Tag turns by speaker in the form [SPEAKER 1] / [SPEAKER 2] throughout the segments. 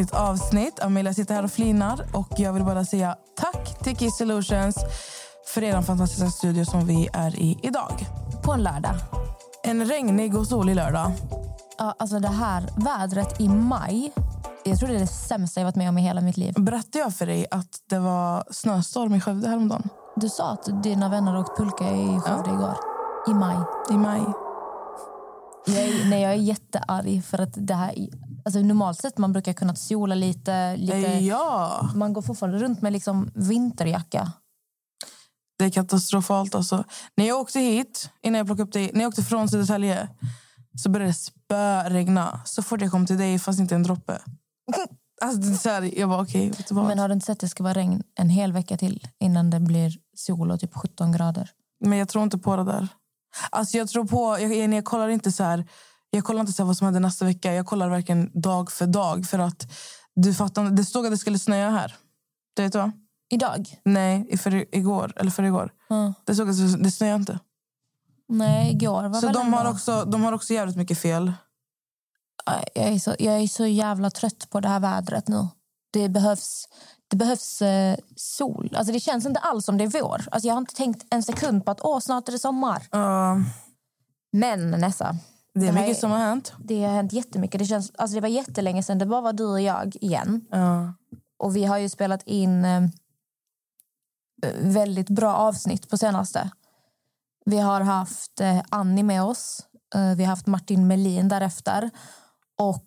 [SPEAKER 1] Nytt avsnitt. Amelia sitter här och flinar. Och jag vill bara säga tack till Kiss Solutions för er fantastiska studio som vi är i idag.
[SPEAKER 2] På en lördag.
[SPEAKER 1] En regnig och solig lördag.
[SPEAKER 2] Ja, alltså det här vädret i maj. Jag tror det är det sämsta jag varit med om i hela mitt liv.
[SPEAKER 1] Berättade jag för dig att det var snöstorm i Skövde häromdagen?
[SPEAKER 2] Du sa att dina vänner åkte pulka i Skövde igår. I maj.
[SPEAKER 1] I maj.
[SPEAKER 2] Jag är, nej, jag är jättearg för att det här... Alltså normalt sett man brukar kunna sola lite. lite
[SPEAKER 1] Ja,
[SPEAKER 2] Man går fortfarande runt med liksom vinterjacka.
[SPEAKER 1] det är katastrofalt. Alltså. När jag åkte hit, innan jag plockade upp dig, när jag åkte från Södertälje så började det spöregna. Så fort jag kom till dig fanns inte en droppe. Alltså, det är så här, jag var okej, vad?
[SPEAKER 2] Men har du inte sett att det ska vara regn en hel vecka till innan det blir sol och typ 17 grader?
[SPEAKER 1] Men jag tror inte på det där. Alltså jag tror på... Jag, jag, jag kollar inte så här... Jag kollar inte så vad som händer nästa vecka. Jag kollar verkligen dag för dag. För att du fattar, Det stod att det skulle snöa här. Det vet du va?
[SPEAKER 2] Idag?
[SPEAKER 1] Nej, för, igår. Eller för igår.
[SPEAKER 2] Ja.
[SPEAKER 1] Det stod att det, snöar inte.
[SPEAKER 2] Nej, igår var
[SPEAKER 1] Så
[SPEAKER 2] väl
[SPEAKER 1] de har, också, de har också jävligt mycket fel.
[SPEAKER 2] Jag är, så, jag är så jävla trött på det här vädret nu. Det behövs, det behövs eh, sol. Alltså det känns inte alls som det är vår. Alltså jag har inte tänkt en sekund på att åh, snart är det sommar.
[SPEAKER 1] Ja,
[SPEAKER 2] Men Nessa,
[SPEAKER 1] det är
[SPEAKER 2] Det
[SPEAKER 1] mycket
[SPEAKER 2] är-
[SPEAKER 1] som har hänt.
[SPEAKER 2] det har hänt jättemycket. Det, känns, alltså det var jättelänge sedan det bara var du och jag igen.
[SPEAKER 1] Ja.
[SPEAKER 2] Och vi har ju spelat in eh, väldigt bra avsnitt på senaste. Vi har haft eh, Annie med oss. Eh, vi har haft Martin Melin därefter. Och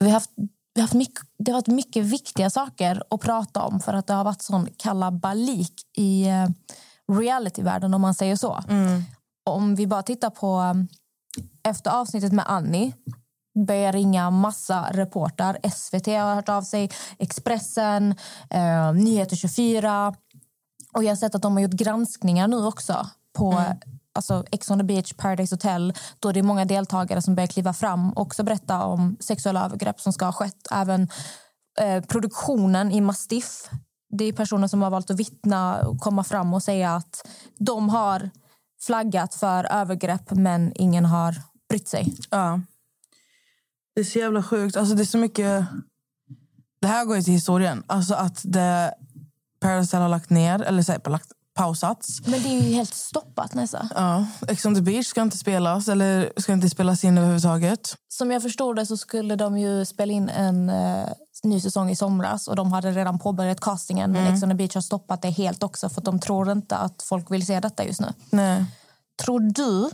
[SPEAKER 2] vi har haft, vi har haft mycket, det har varit mycket viktiga saker att prata om för att det har varit sån kalabalik i eh, realityvärlden om man säger så. Om vi bara tittar på eh, efter avsnittet med Annie börjar ringa massa reportrar. SVT har hört av sig, Expressen, eh, Nyheter 24. Och jag har sett att de har gjort granskningar nu också på eh, alltså Ex on the beach, Paradise Hotel. Då det är många deltagare som börjar kliva fram och också berätta om sexuella övergrepp som ska ha skett. Även eh, produktionen i Mastiff. Det är personer som har valt att vittna och komma fram och säga att de har flaggat för övergrepp men ingen har brytt sig.
[SPEAKER 1] Ja. Det är så jävla sjukt. Alltså det är så mycket... Det här går ju till historien. Alltså att det Paradise har lagt ner, eller så här, lagt, pausats.
[SPEAKER 2] Men det är ju helt stoppat Nessa.
[SPEAKER 1] Ja, Ex on the beach ska inte spelas eller ska inte spelas in överhuvudtaget.
[SPEAKER 2] Som jag förstod det så skulle de ju spela in en eh, ny säsong i somras och de hade redan påbörjat castingen men Ex on the beach har stoppat det helt också för de tror inte att folk vill se detta just nu.
[SPEAKER 1] Nej.
[SPEAKER 2] Tror du...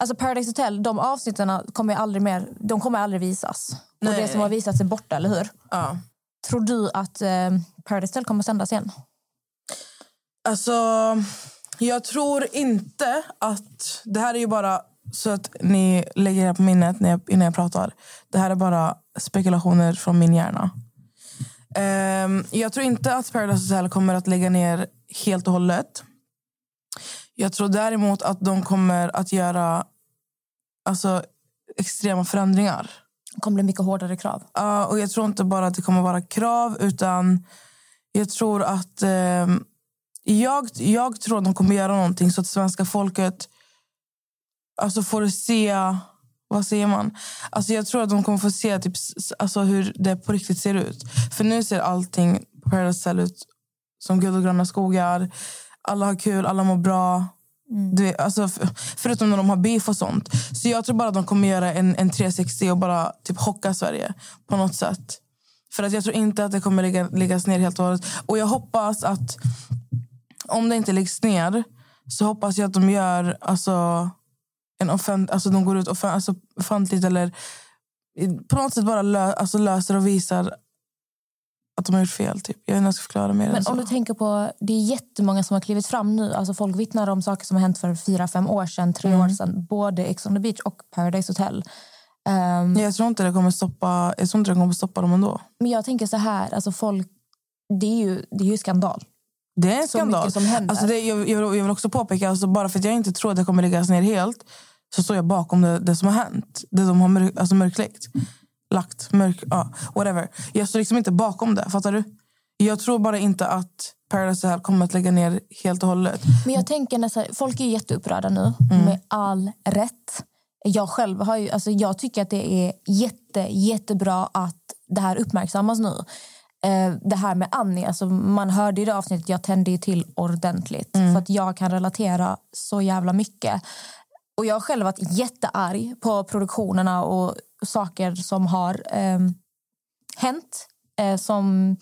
[SPEAKER 2] Alltså Paradise Hotel, de avsnitten kommer aldrig mer, de kommer aldrig visas.
[SPEAKER 1] Nej.
[SPEAKER 2] Och det som har visats är borta, eller hur?
[SPEAKER 1] Ja.
[SPEAKER 2] Tror du att eh, Paradise Hotel kommer sändas igen?
[SPEAKER 1] Alltså, jag tror inte att... Det här är ju bara så att ni lägger det på minnet när jag, innan jag pratar. Det här är bara spekulationer från min hjärna. Ehm, jag tror inte att Paradise Hotel kommer att lägga ner helt och hållet. Jag tror däremot att de kommer att göra alltså, extrema förändringar.
[SPEAKER 2] Det kommer bli mycket hårdare krav.
[SPEAKER 1] Ja, och jag tror inte bara att det kommer vara krav utan jag tror att ehm, jag, jag tror att de kommer göra någonting så att svenska folket alltså får se vad säger man? Alltså jag tror att de kommer få se typ, alltså hur det på riktigt ser ut. För nu ser allting på Paradise ut som guld och gröna skogar. Alla har kul, alla mår bra. Du vet, alltså, förutom när de har beef och sånt. Så jag tror bara att de kommer göra en, en 360 och bara typ chocka Sverige på något sätt. För att jag tror inte att det kommer ligga, läggas ner helt och hållet. Och jag hoppas att om det inte läggs ner så hoppas jag att de gör alltså, en offent, alltså de går ut offen, alltså, offentligt eller på något sätt bara lö, alltså, löser och visar att de har gjort fel. Typ. Jag vet inte hur jag ska förklara mer
[SPEAKER 2] Men om du tänker på, det är jättemånga som har klivit fram nu. Alltså folk vittnar om saker som har hänt för fyra, fem år sedan, tre
[SPEAKER 1] Mm.
[SPEAKER 2] år sedan. Både Ex on the beach och Paradise Hotel. Ehm,
[SPEAKER 1] Jag tror inte det kommer stoppa, jag tror inte det kommer stoppa dem ändå.
[SPEAKER 2] Men jag tänker så här, alltså folk, det är ju, det är ju skandal.
[SPEAKER 1] Det är en skandal.
[SPEAKER 2] som händer.
[SPEAKER 1] Alltså det, jag, jag, jag vill också påpeka, alltså bara för att jag inte tror att det kommer läggas ner helt så står jag bakom det, det som har hänt. Det de har mörk, alltså mörkläckt. Lagt, mörk, ja, whatever. Jag står liksom inte bakom det, fattar du? Jag tror bara inte att Paradise Hotel kommer att lägga ner helt och hållet.
[SPEAKER 2] Men jag tänker nästan, folk är jätteupprörda nu,
[SPEAKER 1] Mm.
[SPEAKER 2] med all rätt. Jag själv har ju, alltså jag tycker att det är jätte, jättebra att det här uppmärksammas nu. Eh, det här med Annie, alltså man hörde i det avsnittet, jag tände till ordentligt. För att jag kan relatera så jävla mycket. Och jag har själv varit jättearg på produktionerna och saker som har ehm, hänt. Eh, som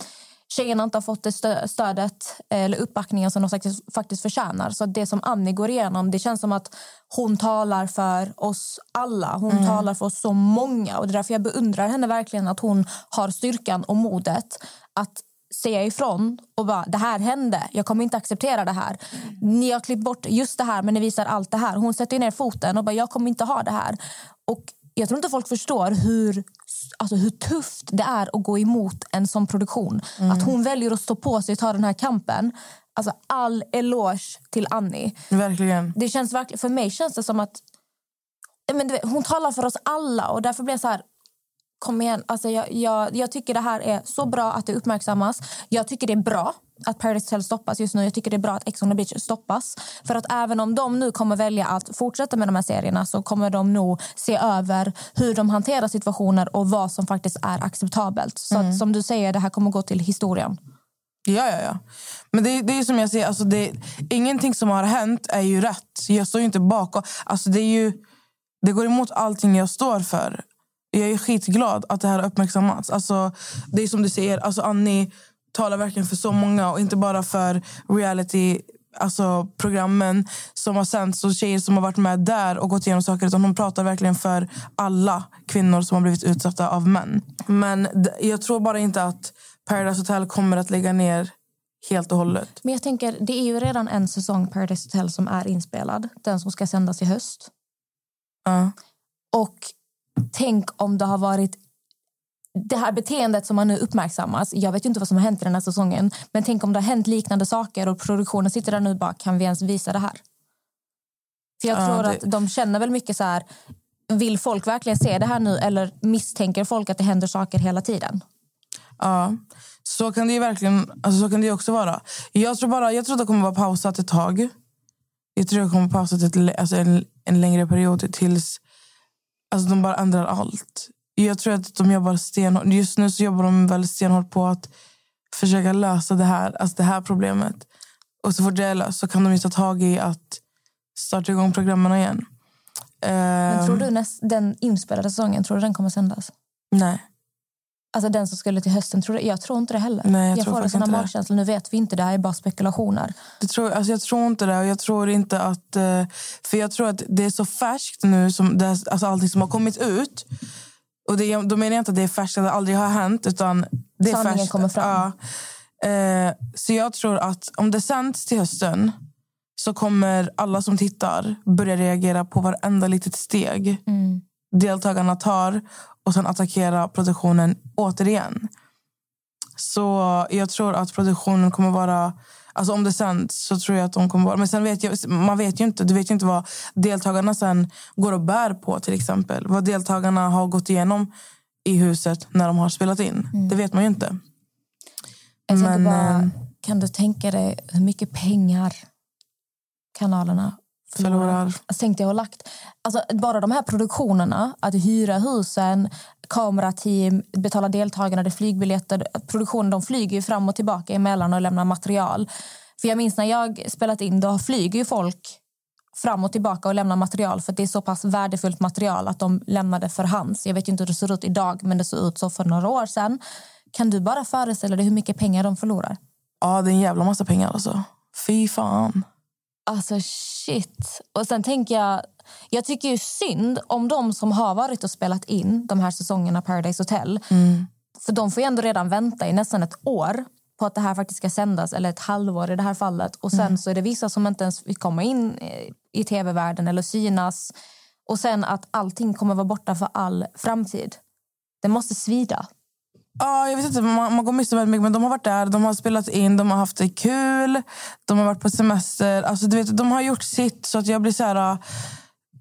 [SPEAKER 2] tjejerna inte har fått det stö- stödet eller uppbackningen som de faktiskt, faktiskt förtjänar. Så det som Annie går igenom, det känns som att hon talar för oss alla. Hon talar för oss så många. Och det är därför jag beundrar henne verkligen att hon har styrkan och modet att säga ifrån och bara det här hände, jag kommer inte acceptera det här. Ni har klippt bort just det här men ni visar allt det här. Hon sätter ner foten och bara jag kommer inte ha det här. Och jag tror inte folk förstår hur, alltså hur tufft det är att gå emot en sån produktion. Att hon väljer att stå på sig och ta den här kampen. Alltså all eloge till Annie.
[SPEAKER 1] Verkligen.
[SPEAKER 2] Det känns verkligen, för mig känns det som att men vet, hon talar för oss alla och därför blir jag så här kom igen. Alltså jag, jag, jag tycker det här är så bra att det uppmärksammas. Jag tycker det är bra att Paradise Hotel stoppas just nu. Jag tycker det är bra att Ex on the beach stoppas. För att även om de nu kommer välja att fortsätta med de här serierna så kommer de nog se över hur de hanterar situationer och vad som faktiskt är acceptabelt. Så att, som du säger, det här kommer gå till historien.
[SPEAKER 1] Ja, ja, ja. Men det, det är som jag säger, alltså det, ingenting som har hänt är ju rätt. Jag står ju inte bakom. Alltså det, är ju, det går emot allting jag står för. Jag är skitglad att det här har uppmärksammats. Alltså, det är som du säger, alltså Annie talar verkligen för så många och inte bara för reality alltså programmen som har sänts och tjejer som har varit med där och gått igenom saker. Utan hon pratar verkligen för alla kvinnor som har blivit utsatta av män. Men jag tror bara inte att Paradise Hotel kommer att lägga ner helt och hållet.
[SPEAKER 2] Men jag tänker, det är ju redan en säsong Paradise Hotel som är inspelad. Den som ska sändas i höst.
[SPEAKER 1] Ja.
[SPEAKER 2] Och tänk om det har varit det här beteendet som man nu uppmärksammas. Jag vet inte vad som har hänt i den här säsongen. Men tänk om det har hänt liknande saker och produktionen sitter där nu bara, kan vi ens visa det här? För jag
[SPEAKER 1] Ja,
[SPEAKER 2] tror
[SPEAKER 1] det-
[SPEAKER 2] att de känner väl mycket så här, vill folk verkligen se det här nu eller misstänker folk att det händer saker hela tiden?
[SPEAKER 1] Ja, så kan det ju verkligen alltså så kan det också vara. Jag tror bara jag tror att det kommer vara pausat ett tag. Jag tror att det kommer pausat ett, alltså en, en längre period tills alltså de bara ändrar allt. Jag tror att de jobbar stenhårt. Just nu så jobbar de väldigt stenhårt på att försöka lösa det här, alltså det här problemet. Och så fort det är löst så kan de ju ta tag i att starta igång programmen igen.
[SPEAKER 2] Men
[SPEAKER 1] Ehm,
[SPEAKER 2] tror du näst, den inspelade säsongen, tror du den kommer sändas?
[SPEAKER 1] Nej.
[SPEAKER 2] Alltså den som skulle till hösten, tror du, jag tror inte det heller.
[SPEAKER 1] Nej, jag tror
[SPEAKER 2] får en
[SPEAKER 1] faktiskt
[SPEAKER 2] sån här
[SPEAKER 1] inte det.
[SPEAKER 2] magkänsla, nu vet vi inte, det här är bara spekulationer.
[SPEAKER 1] Det tror, alltså jag tror inte det. Jag tror inte att... eh, För jag tror att det är så färskt nu, som det, alltså allting som har kommit ut. Och det, då menar jag inte att det är färskt, att det aldrig har hänt. Utan det är
[SPEAKER 2] Sanningen
[SPEAKER 1] färskt.
[SPEAKER 2] kommer fram.
[SPEAKER 1] Ja. Eh, så jag tror att om det sänds till hösten så kommer alla som tittar börja reagera på varenda litet steg
[SPEAKER 2] Mm.
[SPEAKER 1] deltagarna tar och sen attackera produktionen återigen. Så jag tror att produktionen kommer vara... Alltså om det sänds så tror jag att de kommer vara... Men sen vet jag, man vet ju inte. Du vet ju inte vad deltagarna sen går och bär på till exempel. Vad deltagarna har gått igenom i huset när de har spelat in. Det vet man ju inte.
[SPEAKER 2] Jag
[SPEAKER 1] Men,
[SPEAKER 2] bara,
[SPEAKER 1] eh,
[SPEAKER 2] kan du tänka dig hur mycket pengar kanalerna förlorar? Tänkte jag har lagt. Alltså, bara de här produktionerna, att hyra husen, kamerateam, betala deltagarna, det flygbiljetter. Produktionen de flyger fram och tillbaka emellan och lämnar material. För jag minns när jag spelat in, då flyger folk fram och tillbaka och lämnar material för att det är så pass värdefullt material att de lämnade för hands. Jag vet inte hur det ser ut idag, men det såg ut så för några år sedan. Kan du bara föreställa dig hur mycket pengar de förlorar?
[SPEAKER 1] Ja, det är en jävla massa pengar alltså. Fy fan.
[SPEAKER 2] Alltså shit. Och sen tänker jag, jag tycker ju synd om de som har varit och spelat in de här säsongerna Paradise Hotel. För de får ju ändå redan vänta i nästan ett år på att det här faktiskt ska sändas, eller ett halvår i det här fallet. Och sen så är det vissa som inte ens fick komma in eh, i tv-världen eller synas. Och sen att allting kommer vara borta för all framtid. Det måste svida.
[SPEAKER 1] Ja, jag vet inte, man, man går miste om väldigt mycket. Men de har varit där, de har spelat in, de har haft det kul. De har varit på semester. Alltså, du vet, de har gjort sitt. Så att jag blir så här... äh,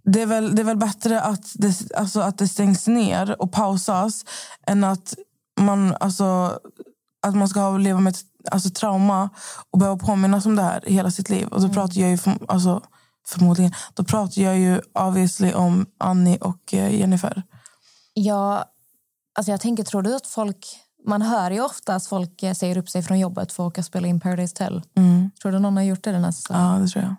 [SPEAKER 1] Det är väl, det är väl bättre att det, alltså, att det stängs ner och pausas än att man, alltså, att man ska leva med ett alltså, trauma och behöva påminnas om det här hela sitt liv. Och då pratar jag ju för, alltså, förmodligen då pratar jag ju obviously om Annie och eh, Jennifer.
[SPEAKER 2] Ja, alltså jag tänker, tror du att folk... Man hör ju ofta att folk eh, säger upp sig från jobbet för att åka och spela in Paradise Hotel. Tror du någon har gjort det den här säsongen?
[SPEAKER 1] Ja, det tror jag.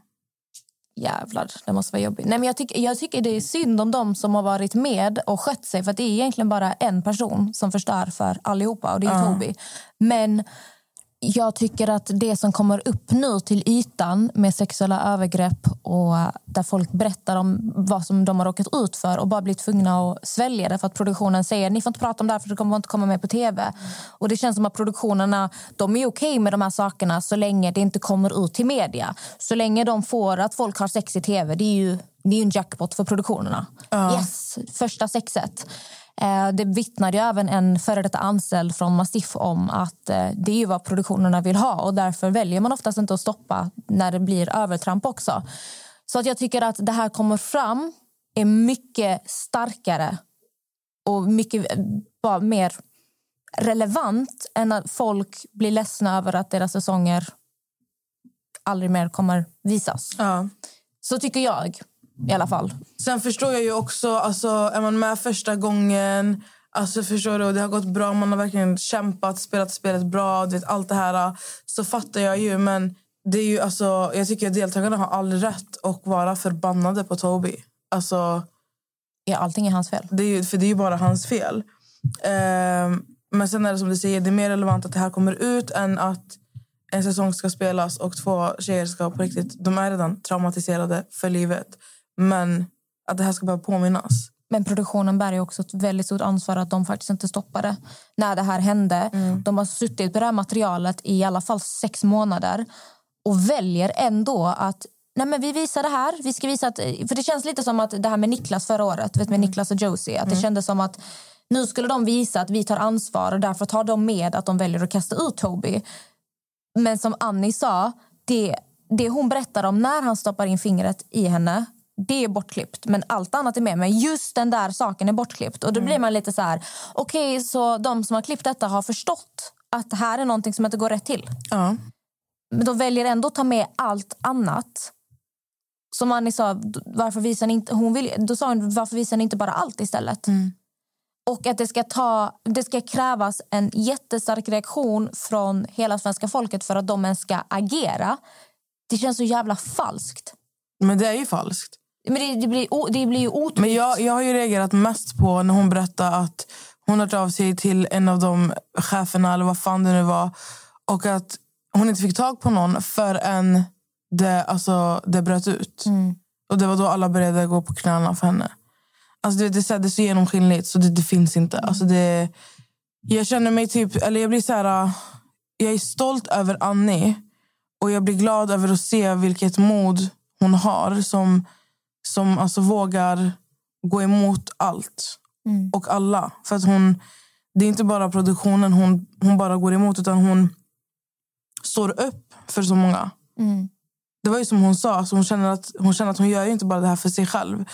[SPEAKER 2] Jävlar, det måste vara jobbigt. Nej, men jag, tycker, jag tycker det är synd om de som har varit med och skött sig. För att det är egentligen bara en person som förstör för allihopa och det är Toby. Men jag tycker att det som kommer upp nu till ytan med sexuella övergrepp och där folk berättar om vad som de har råkat ut för och bara blir tvungna att svälja det för att produktionen säger ni får inte prata om det här för det kommer inte komma med på tv. Och det känns som att produktionerna de är okej med de här sakerna så länge det inte kommer ut till media. Så länge de får att folk har sex i tv, det är ju, det är en jackpot för produktionerna. Yes, första sexet. Eh, Det vittnade ju även en före detta anställd från Mastiff om att eh, det är ju vad produktionerna vill ha och därför väljer man oftast inte att stoppa när det blir övertramp också. Så att jag tycker att det här kommer fram är mycket starkare och mycket eh, bara mer relevant än att folk blir ledsna över att deras säsonger aldrig mer kommer visas.
[SPEAKER 1] Ja.
[SPEAKER 2] Så tycker jag i alla fall.
[SPEAKER 1] Sen förstår jag ju också, alltså, är man med första gången... Alltså förstår du, det har gått bra, man har verkligen kämpat, spelat spelet bra, du vet, allt det här. Så fattar jag ju, men det är ju, alltså, jag tycker att deltagarna har all rätt att vara förbannade på Toby. Alltså,
[SPEAKER 2] Ja, allting är hans fel.
[SPEAKER 1] det är ju, för det är ju bara hans fel. Ehm, men sen är det som du säger, det är mer relevant att det här kommer ut än att en säsong ska spelas och två tjejer ska på riktigt... De är redan traumatiserade för livet. Men att det här ska behöva påminnas.
[SPEAKER 2] Men produktionen bär ju också ett väldigt stort ansvar att de faktiskt inte stoppade när det här hände. De har suttit på det här materialet i alla fall sex månader och väljer ändå att Nej, men vi visar det här. Vi ska visa att, för Det känns lite som att det här med Niklas förra året, vet, med Niklas och Josie. Att Det kändes som att nu skulle de visa att vi tar ansvar och därför tar de med att de väljer att kasta ut Toby. Men som Annie sa, det, det hon berättar om när han stoppar in fingret i henne det är bortklippt, men allt annat är med. Men just den där saken är bortklippt. Och då blir man lite så här... Okej, så de som har klippt detta har förstått att det här är någonting som inte går rätt till.
[SPEAKER 1] Ja.
[SPEAKER 2] Men de väljer ändå att ta med allt annat. Som Annie sa, varför visar ni inte, hon vill, då sa hon varför visar ni inte bara allt istället? Och att det ska, ta, det ska krävas en jättestark reaktion från hela svenska folket för att de ens ska agera. Det känns så jävla falskt.
[SPEAKER 1] Men det är ju falskt.
[SPEAKER 2] Men det, det, blir, det blir ju otryggt.
[SPEAKER 1] Men jag, jag har ju reagerat mest på när hon berättade att hon hört av sig till en av de cheferna eller vad fan det nu var och att hon inte fick tag på någon förrän det, alltså, det bröt ut. Och det var då alla började gå på knäna för henne. Alltså, det, det, är så det är så genomskinligt så det, det finns inte. Alltså, det, jag känner mig typ, eller jag blir så här, jag är stolt över Annie och jag blir glad över att se vilket mod hon har som, som alltså vågar gå emot allt och alla. För att hon, det är inte bara produktionen hon, hon bara går emot utan hon står upp för så många. Det var ju som hon sa, alltså hon, känner att, hon känner att hon gör inte bara det här för sig själv.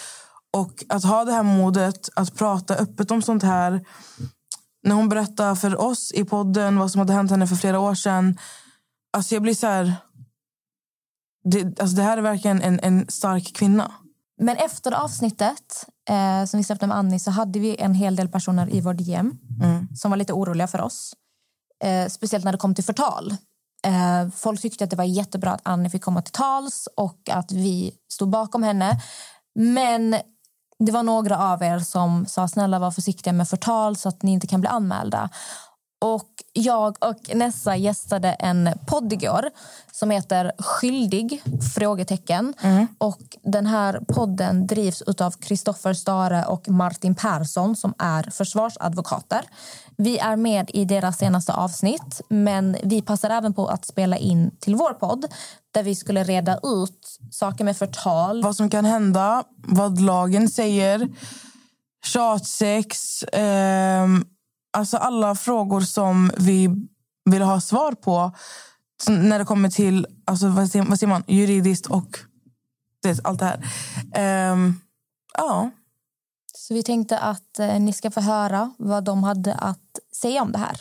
[SPEAKER 1] Och att ha det här modet att prata öppet om sånt här. När hon berättar för oss i podden vad som hade hänt henne för flera år sedan. Alltså jag blir så här... Det, alltså det här är verkligen en, en stark kvinna.
[SPEAKER 2] Men efter avsnittet eh, som vi släppte med Annie så hade vi en hel del personer i vår DM som var lite oroliga för oss. Eh, speciellt när det kom till förtal. Eh, folk tyckte att det var jättebra att Annie fick komma till tals och att vi stod bakom henne. Men det var några av er som sa snälla var försiktiga med förtal så att ni inte kan bli anmälda. Och jag och Nessa gästade en podd igår som heter Skyldig? frågetecken. Och den här podden drivs av Kristoffer Stare och Martin Persson som är försvarsadvokater. Vi är med i deras senaste avsnitt men vi passar även på att spela in till vår podd där vi skulle reda ut saker med förtal.
[SPEAKER 1] Vad som kan hända, vad lagen säger, tjatsex. ehm, alltså alla frågor som vi vill ha svar på när det kommer till alltså, vad, säger, vad säger man, juridiskt och vet, allt det här. Um, ja.
[SPEAKER 2] Så vi tänkte att eh, ni ska få höra vad de hade att säga om det här.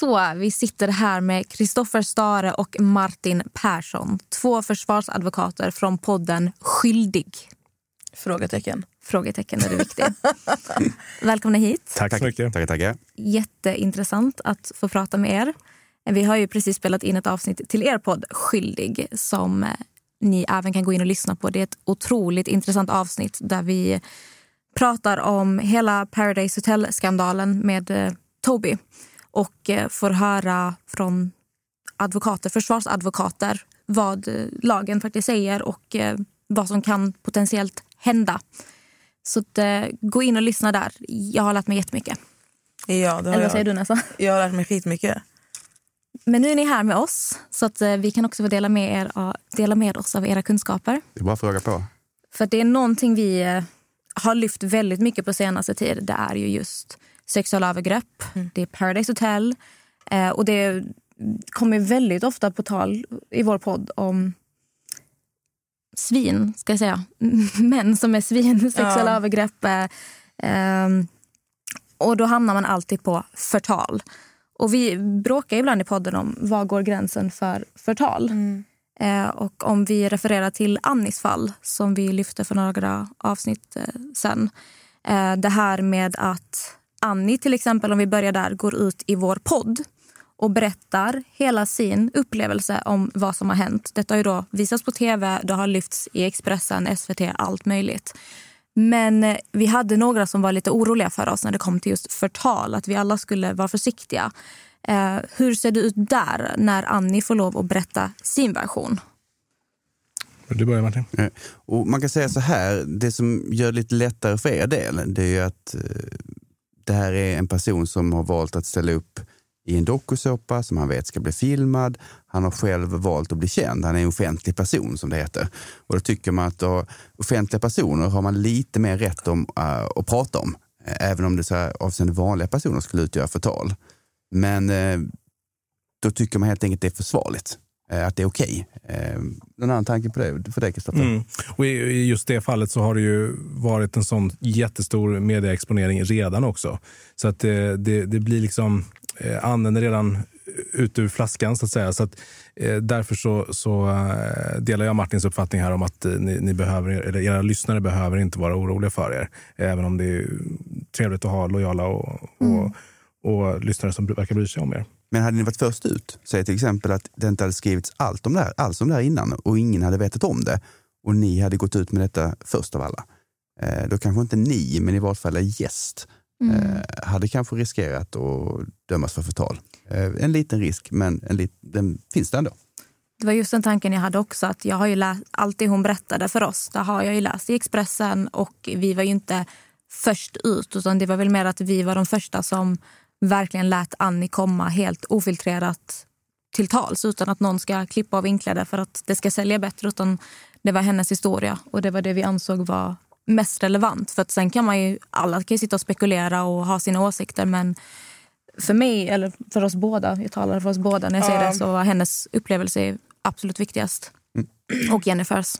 [SPEAKER 2] Så vi sitter här med Kristoffer Stare och Martin Persson. Två försvarsadvokater från podden Skyldig.
[SPEAKER 1] Frågetecken.
[SPEAKER 2] Frågetecken är det viktiga. Välkomna hit.
[SPEAKER 3] Tack så mycket. Tackar, tackar.
[SPEAKER 2] Jätteintressant att få prata med er. Vi har ju precis spelat in ett avsnitt till er podd Skyldig som eh, ni även kan gå in och lyssna på. Det är ett otroligt intressant avsnitt där vi pratar om hela Paradise Hotel-skandalen med eh, Toby och eh, får höra från advokater, försvarsadvokater vad eh, lagen faktiskt säger och eh, vad som kan potentiellt hända. Så att, gå in och lyssna där. Jag har lärt mig jättemycket.
[SPEAKER 1] Ja,
[SPEAKER 2] Eller vad
[SPEAKER 1] jag.
[SPEAKER 2] säger du Nessa?
[SPEAKER 1] Jag har lärt mig skitmycket.
[SPEAKER 2] Men nu är ni här med oss så att vi kan också få dela med, er, dela med oss av era kunskaper.
[SPEAKER 3] Det är bara att fråga på.
[SPEAKER 2] För det är någonting vi har lyft väldigt mycket på senaste tid. Det är ju just sexuella övergrepp. Det är Paradise Hotel. Eh, och det kommer väldigt ofta på tal i vår podd om svin, ska jag säga. Män som är svin, sexuella
[SPEAKER 1] Ja.
[SPEAKER 2] övergrepp. Eh, och då hamnar man alltid på förtal. Och vi bråkar ibland i podden om var går gränsen för förtal. Eh, och om vi refererar till Annis fall som vi lyfte för några avsnitt eh, sen. Eh, det här med att Annie till exempel, om vi börjar där, går ut i vår podd och berättar hela sin upplevelse om vad som har hänt. Detta har ju då visats på tv, det har lyfts i Expressen, SVT, allt möjligt. Men eh, vi hade några som var lite oroliga för oss när det kom till just förtal, att vi alla skulle vara försiktiga. Eh, hur ser det ut där när Annie får lov att berätta sin version?
[SPEAKER 3] Du börjar Martin.
[SPEAKER 4] Eh, Och man kan säga så här, det som gör det lite lättare för er del, det är ju att eh, det här är en person som har valt att ställa upp i en dokusåpa som han vet ska bli filmad. Han har själv valt att bli känd. Han är en offentlig person som det heter. Och då tycker man att då, offentliga personer har man lite mer rätt om, uh, att prata om. Eh, även om det så här, avseende vanliga personer skulle utgöra förtal. Men uh, då tycker man helt enkelt det är försvarligt. Eh, att det är okej. Eh, någon annan tanke på det för dig Kristoffer?
[SPEAKER 3] Mm. Och i i just det fallet så har det ju varit en sån jättestor medieexponering redan också. Så att det, det, det blir liksom, eh, anden är redan ute ur flaskan så att säga. Så att, eh, därför så, så eh, delar jag Martins uppfattning här om att eh, ni, ni behöver, eller era lyssnare behöver inte vara oroliga för er. Även om det är trevligt att ha lojala och, och, och lyssnare som verkar bry sig om er.
[SPEAKER 4] Men hade ni varit först ut, säg till exempel att det inte hade skrivits allt om det här, alls om det här innan och ingen hade vetat om det och ni hade gått ut med detta först av alla. Eh, då kanske inte ni, men i vart fall en gäst, eh, hade kanske riskerat att dömas för förtal. Eh, en liten risk, men en lit, den finns det ändå.
[SPEAKER 2] Det var just den tanken jag hade också. att Jag har ju läst, allt det hon berättade för oss det har jag ju läst i Expressen och vi var ju inte först ut utan det var väl mer att vi var de första som verkligen lät Annie komma helt ofiltrerat till tals utan att någon ska klippa och vinkla det för att det ska sälja bättre. Utan det var hennes historia och det var det vi ansåg var mest relevant. För att sen kan man ju, alla kan ju sitta och spekulera och ha sina åsikter men för mig, eller för oss båda, jag talar för oss båda när jag säger
[SPEAKER 1] Ja.
[SPEAKER 2] det, så var hennes upplevelse absolut viktigast. Och Jennifers.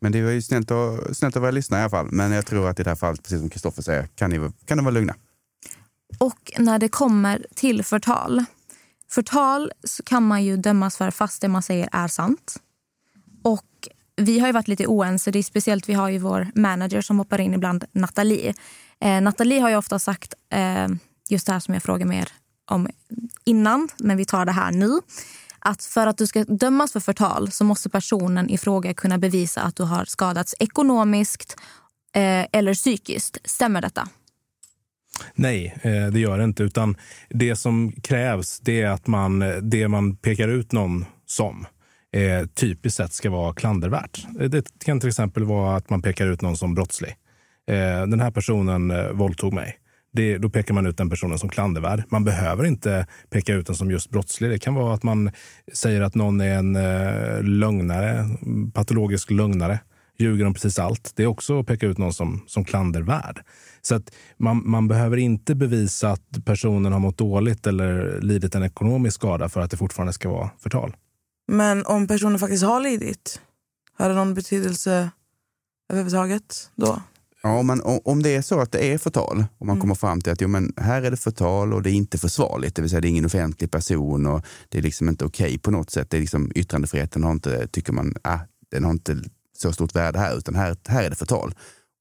[SPEAKER 4] Men det var ju snällt, att, snällt av er lyssnare i alla fall. Men jag tror att i det här fallet, precis som Kristoffer säger, kan ni, kan vara lugna.
[SPEAKER 2] Och när det kommer till förtal. Förtal så kan man ju dömas för fast det man säger är sant. Och vi har ju varit lite oense. Det är speciellt vi har ju vår manager som hoppar in ibland, Nathalie. Eh, Nathalie har ju ofta sagt eh, just det här som jag frågade mer om innan, men vi tar det här nu. Att för att du ska dömas för förtal så måste personen i fråga kunna bevisa att du har skadats ekonomiskt eh, eller psykiskt. Stämmer detta?
[SPEAKER 3] Nej, eh, det gör det inte. Utan det som krävs det är att man, eh, det man pekar ut någon som eh, typiskt sett ska vara klandervärt. Eh, det kan till exempel vara att man pekar ut någon som brottslig. Eh, Den här personen eh, våldtog mig. Det, då pekar man ut den personen som klandervärd. Man behöver inte peka ut den som just brottslig. Det kan vara att man säger att någon är en eh, lögnare, patologisk lögnare ljuger om precis allt. Det är också att peka ut någon som, som klandervärd. Så att man, man behöver inte bevisa att personen har mått dåligt eller lidit en ekonomisk skada för att det fortfarande ska vara förtal.
[SPEAKER 1] Men om personen faktiskt har lidit, har det någon betydelse överhuvudtaget då?
[SPEAKER 4] Ja, om, man, om- om det är så att det är förtal och man kommer fram till att jo, men här är det förtal och det är inte försvarligt, det vill säga det är ingen offentlig person och det är liksom inte okej på något sätt. Det är liksom, yttrandefriheten har inte, tycker man, ah, den har inte så stort värde här utan här, här är det förtal.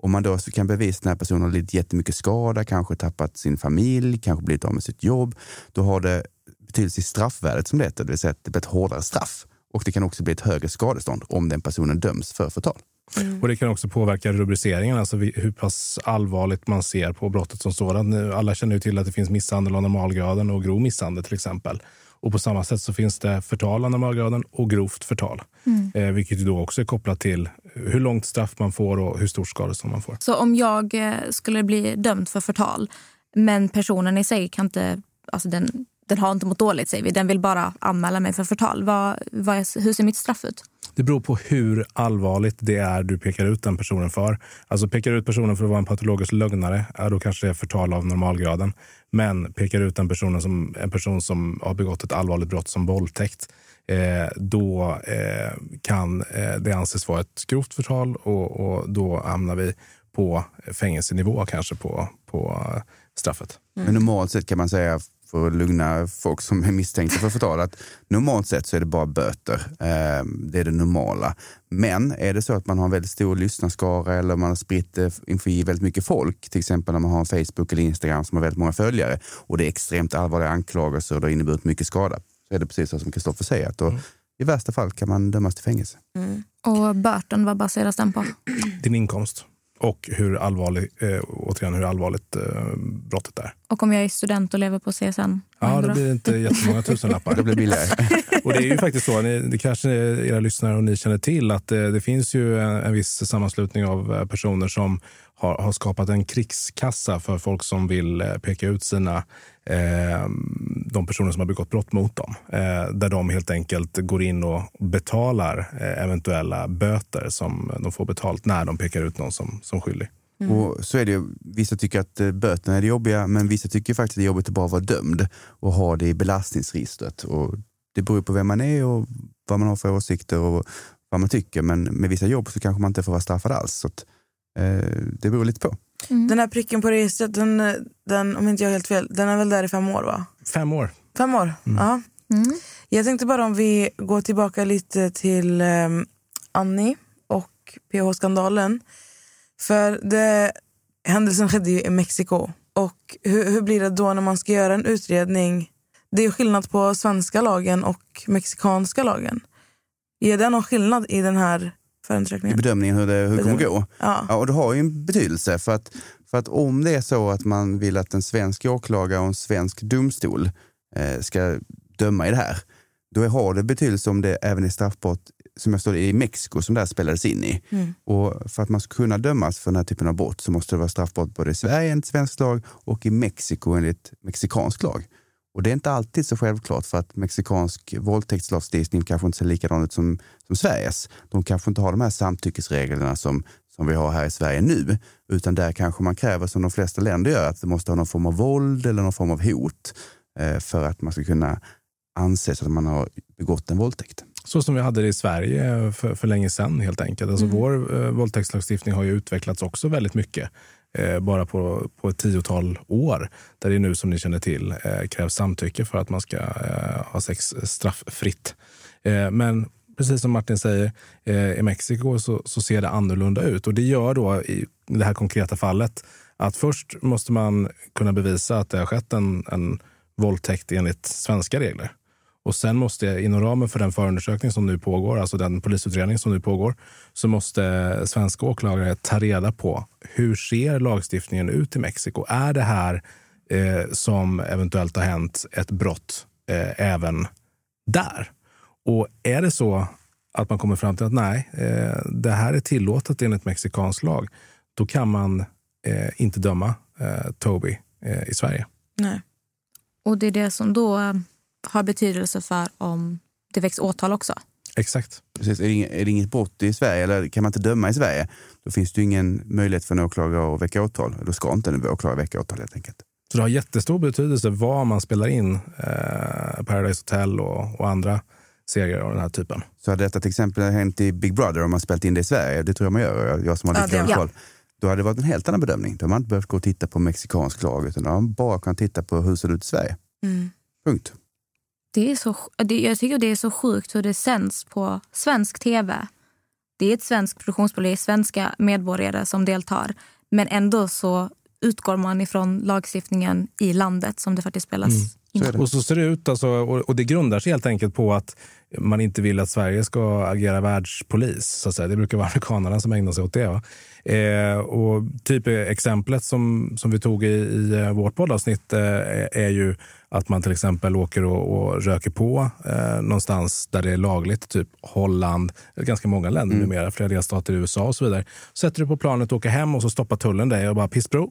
[SPEAKER 4] Om man då kan bevisa att den här personen har lidit jättemycket skada, kanske tappat sin familj, kanske blivit av med sitt jobb, då har det betydelse i straffvärdet som det heter, det vill säga att det blir ett hårdare straff. Och det kan också bli ett högre skadestånd om den personen döms för förtal.
[SPEAKER 3] Och Det kan också påverka rubriceringen, alltså hur pass allvarligt man ser på brottet som sådant. Nu, Alla känner ju till att det finns misshandel av normalgraden och grov misshandel till exempel. Och På samma sätt så finns det förtal normalgraden och grovt förtal. Eh, vilket då också är kopplat till hur långt straff man får och hur stort skadestånd man får.
[SPEAKER 2] Så om jag eh, skulle bli dömd för förtal men personen i sig kan inte... Alltså den, den har inte mått dåligt, säger vi. Den vill bara anmäla mig för förtal. Vad, vad hur ser mitt straff ut?
[SPEAKER 3] Det beror på hur allvarligt det är du pekar ut den personen för. Alltså pekar du ut personen för att vara en patologisk lögnare, ja, då kanske det är förtal av normalgraden. Men pekar du ut den personen som en person som har begått ett allvarligt brott som våldtäkt, eh, då eh, kan eh, det anses vara ett grovt förtal och, och då hamnar vi på fängelsenivå kanske på, på straffet. straffet.
[SPEAKER 4] Men normalt sett kan man säga, för att lugna folk som är misstänkta för förtal, att normalt sett så är det bara böter. Eh, Det är det normala. Men är det så att man har en väldigt stor lyssnarskara eller man har spritt det inför väldigt mycket folk, till exempel när man har en Facebook eller Instagram som har väldigt många följare och det är extremt allvarliga anklagelser och det har inneburit mycket skada, så är det precis så som Kristoffer säger, att då, i värsta fall kan man dömas till fängelse.
[SPEAKER 2] Och böten, vad baseras den på?
[SPEAKER 3] Din inkomst och hur, allvarlig, eh, återigen, hur allvarligt eh, brottet är.
[SPEAKER 2] Och om jag är student och lever på CSN?
[SPEAKER 3] Ja, då? blir det inte jättemånga tusenlappar.
[SPEAKER 4] Det blir billigare.
[SPEAKER 3] Och det är ju faktiskt så, ni, det kanske era lyssnare och ni känner till, att eh, det finns ju en, en viss sammanslutning av eh, personer som har, har skapat en krigskassa för folk som vill eh, peka ut sina eh, de personer som har begått brott mot dem. Eh, där de helt enkelt går in och betalar eh, eventuella böter som de får betalt när de pekar ut någon som, som skyldig.
[SPEAKER 4] Och så är det vissa tycker att eh, böterna är det jobbiga, men vissa tycker faktiskt att det är jobbigt att bara vara dömd och ha det i belastningsregistret. Och det beror på vem man är och vad man har för åsikter och vad man tycker. Men med vissa jobb så kanske man inte får vara straffad alls. Så att, det beror lite på.
[SPEAKER 1] Den här pricken på registret, den, den, om inte jag helt fel, den är väl där i fem år va?
[SPEAKER 3] Fem år.
[SPEAKER 1] Fem år? Ja. Jag tänkte bara om vi går tillbaka lite till um, Annie och PH-skandalen. För det, händelsen skedde ju i Mexiko. Och hur, hur blir det då när man ska göra en utredning? Det är ju skillnad på svenska lagen och mexikanska lagen. Är det någon skillnad i den här
[SPEAKER 4] I
[SPEAKER 1] förundersökningen?
[SPEAKER 4] bedömningen hur det, hur det kommer gå.
[SPEAKER 1] Ja.
[SPEAKER 4] Ja, och det har ju en betydelse. För att, för att om det är så att man vill att en svensk åklagare och en svensk domstol eh, ska döma i det här, då har det betydelse om det även är straffbart, som jag står i Mexiko som det här spelades in i. Och för att man ska kunna dömas för den här typen av brott så måste det vara straffbart både i Sverige enligt svensk lag och i Mexiko enligt mexikansk lag. Och det är inte alltid så självklart för att mexikansk våldtäktslagstiftning kanske inte ser likadan ut som, som Sveriges. De kanske inte har de här samtyckesreglerna som, som vi har här i Sverige nu, utan där kanske man kräver som de flesta länder gör att det måste ha någon form av våld eller någon form av hot eh, för att man ska kunna anses att man har begått en våldtäkt.
[SPEAKER 3] så som vi hade det i Sverige för, för länge sedan helt enkelt. Alltså
[SPEAKER 1] Mm.
[SPEAKER 3] Vår eh, våldtäktslagstiftning har ju utvecklats också väldigt mycket. Eh, bara på, på ett tiotal år. Där det nu som ni känner till eh, krävs samtycke för att man ska eh, ha sex strafffritt. Eh, men precis som Martin säger, eh, i Mexiko så, så ser det annorlunda ut. Och det gör då i det här konkreta fallet att först måste man kunna bevisa att det har skett en, en våldtäkt enligt svenska regler. Och sen måste, inom ramen för den förundersökning som nu pågår, alltså den polisutredning som nu pågår, så måste svenska åklagare ta reda på hur ser lagstiftningen ut i Mexiko? Är det här eh, som eventuellt har hänt ett brott eh, även där? Och är det så att man kommer fram till att nej, eh, det här är tillåtet enligt mexikansk lag, då kan man eh, inte döma eh, Toby eh, i Sverige.
[SPEAKER 1] Nej.
[SPEAKER 2] Och det är det som då har betydelse för om det väcks åtal också.
[SPEAKER 3] Exakt.
[SPEAKER 4] Precis. Är, det inget, är det inget brott i Sverige, eller kan man inte döma i Sverige, då finns det ingen möjlighet för en åklagare att väcka åtal. Då ska inte en åklagare väcka åtal helt enkelt.
[SPEAKER 3] Så det har jättestor betydelse var man spelar in eh, Paradise Hotel och, och andra serier av den här typen.
[SPEAKER 4] Så hade detta till exempel hänt i Big Brother om man spelat in det i Sverige, det tror jag man gör, jag, jag som har
[SPEAKER 1] Ja,
[SPEAKER 4] lite
[SPEAKER 1] det-
[SPEAKER 2] ja.
[SPEAKER 4] koll. Då hade det varit en helt annan bedömning. Då hade man inte behövt gå och titta på mexikansk lag, utan man bara kunnat titta på hur det ser ut i Sverige.
[SPEAKER 1] Mm.
[SPEAKER 4] Punkt.
[SPEAKER 2] Det är så, det, jag tycker det är så sjukt hur det sänds på svensk tv. Det är ett svenskt produktionsbolag, det är svenska medborgare som deltar. Men ändå så utgår man ifrån lagstiftningen i landet som det faktiskt spelas
[SPEAKER 3] Mm.
[SPEAKER 2] in.
[SPEAKER 4] Så.
[SPEAKER 3] Och så ser det ut, alltså, och, och det grundar sig helt enkelt på att man inte vill att Sverige ska agera världspolis. Så att säga. Det brukar vara amerikanerna som ägnar sig åt det. Va? Eh, och typ exemplet som, som vi tog i, i eh, vårt poddavsnitt eh, är ju att man till exempel åker och, och röker på eh, någonstans där det är lagligt, typ Holland, eller ganska många länder
[SPEAKER 4] Mm.
[SPEAKER 3] numera, flera delstater i USA och så vidare. Sätter du på planet, åker hem och så stoppar tullen dig och bara pissprov.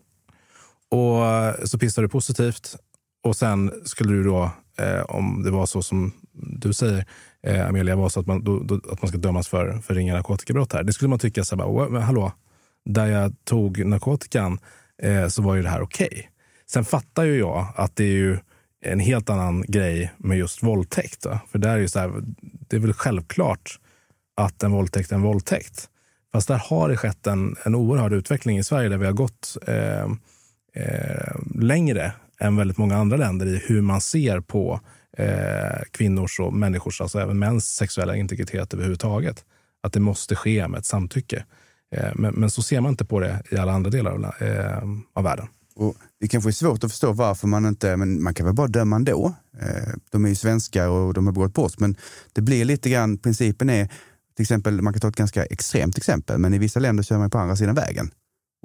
[SPEAKER 3] Och eh, så pissar du positivt och sen skulle du då, eh, om det var så som du säger, eh, Amelia, var så att man, då, då, att man ska dömas för, för ringa narkotikabrott här. Det skulle man tycka, så här, bara, "Åh, men hallå, där jag tog narkotikan eh, så var ju det här okej. Sen fattar ju jag att det är ju en helt annan grej med just våldtäkt. Då. För där är ju så här, det är väl självklart att en våldtäkt är en våldtäkt. Fast där har det skett en, en oerhörd utveckling i Sverige där vi har gått eh, eh, längre än väldigt många andra länder i hur man ser på eh, kvinnors och människors, alltså även mäns sexuella integritet överhuvudtaget. Att det måste ske med ett samtycke. Eh, men, men så ser man inte på det i alla andra delar av, eh, av världen.
[SPEAKER 4] Och det kanske är svårt att förstå varför man inte, men man kan väl bara döma ändå. Eh, De är ju svenskar och de har begått brott, men det blir lite grann, principen är, till exempel, man kan ta ett ganska extremt exempel, men i vissa länder kör man på andra sidan vägen.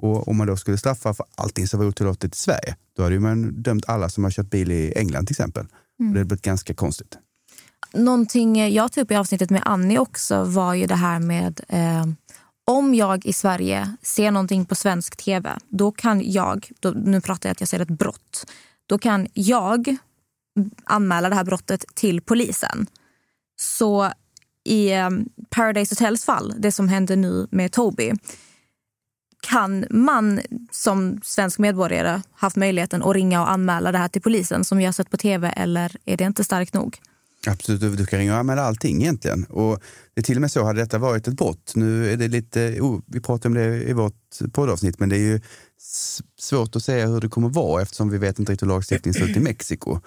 [SPEAKER 4] Och om man då skulle straffa för allting som var otillåtet i Sverige, då hade man dömt alla som har kört bil i England till exempel. Och det hade blivit ganska konstigt.
[SPEAKER 2] Någonting jag tog upp i avsnittet med Annie också var ju det här med eh, om jag i Sverige ser någonting på svensk tv, då kan jag, då, nu pratar jag att jag ser ett brott, då kan jag anmäla det här brottet till polisen. Så i ehm, Paradise Hotels fall, det som hände nu med Toby, kan man som svensk medborgare haft möjligheten att ringa och anmäla det här till polisen som vi har sett på tv eller är det inte starkt nog?
[SPEAKER 4] Absolut, du, kan ringa och anmäla allting egentligen. Och det är till och med så, hade detta varit ett brott, nu är det lite, oh, vi pratade om det i vårt poddavsnitt, men det är ju svårt att säga hur det kommer vara eftersom vi vet inte riktigt hur lagstiftningen ser ut i Mexiko.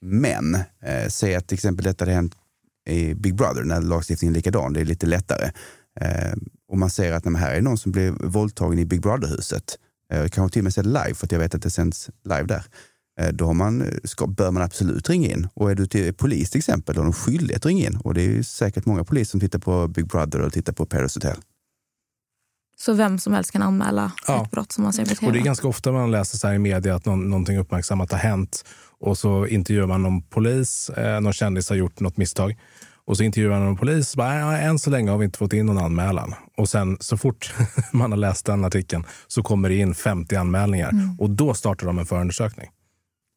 [SPEAKER 4] Men eh, säg att till exempel detta hade hänt i Big Brother när lagstiftningen är likadan, det är lite lättare. Eh, och man ser att nej, här är någon som blev våldtagen i Big Brother-huset. Eh, kanske till och med se det live för att jag vet att det sänds live där. Eh, då har man, ska, bör man absolut ringa in. Och är du till polis till exempel, då har de skyldighet att ringa in. Och det är ju säkert många poliser som tittar på Big Brother och tittar på Paradise Hotel.
[SPEAKER 2] Så vem som helst kan anmäla
[SPEAKER 3] Ja.
[SPEAKER 2] ett brott som man ser på
[SPEAKER 3] Och det är
[SPEAKER 2] tv.
[SPEAKER 3] ganska ofta man läser så här i media att någon, någonting uppmärksammat har hänt och så intervjuar man någon polis, eh, någon kändis har gjort något misstag. Och så intervjuar man någon polis och bara, ja, än så länge har vi inte fått in någon anmälan. Och sen så fort man har läst den artikeln så kommer det in 50 anmälningar
[SPEAKER 2] Mm.
[SPEAKER 3] och då startar de en förundersökning.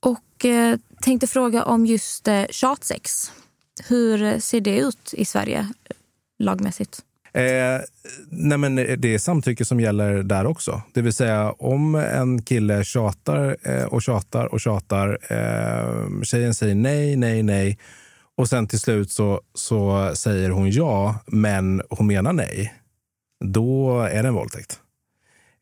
[SPEAKER 2] Och eh, tänkte fråga om just eh, tjatsex. Hur ser det ut i Sverige lagmässigt?
[SPEAKER 3] Eh, nej men eh, det är samtycke som gäller där också. Det vill säga om en kille tjatar eh, och tjatar och tjatar. Eh, tjejen säger nej, nej, nej. och sen till slut så, så säger hon ja, men hon menar nej, då är det en våldtäkt.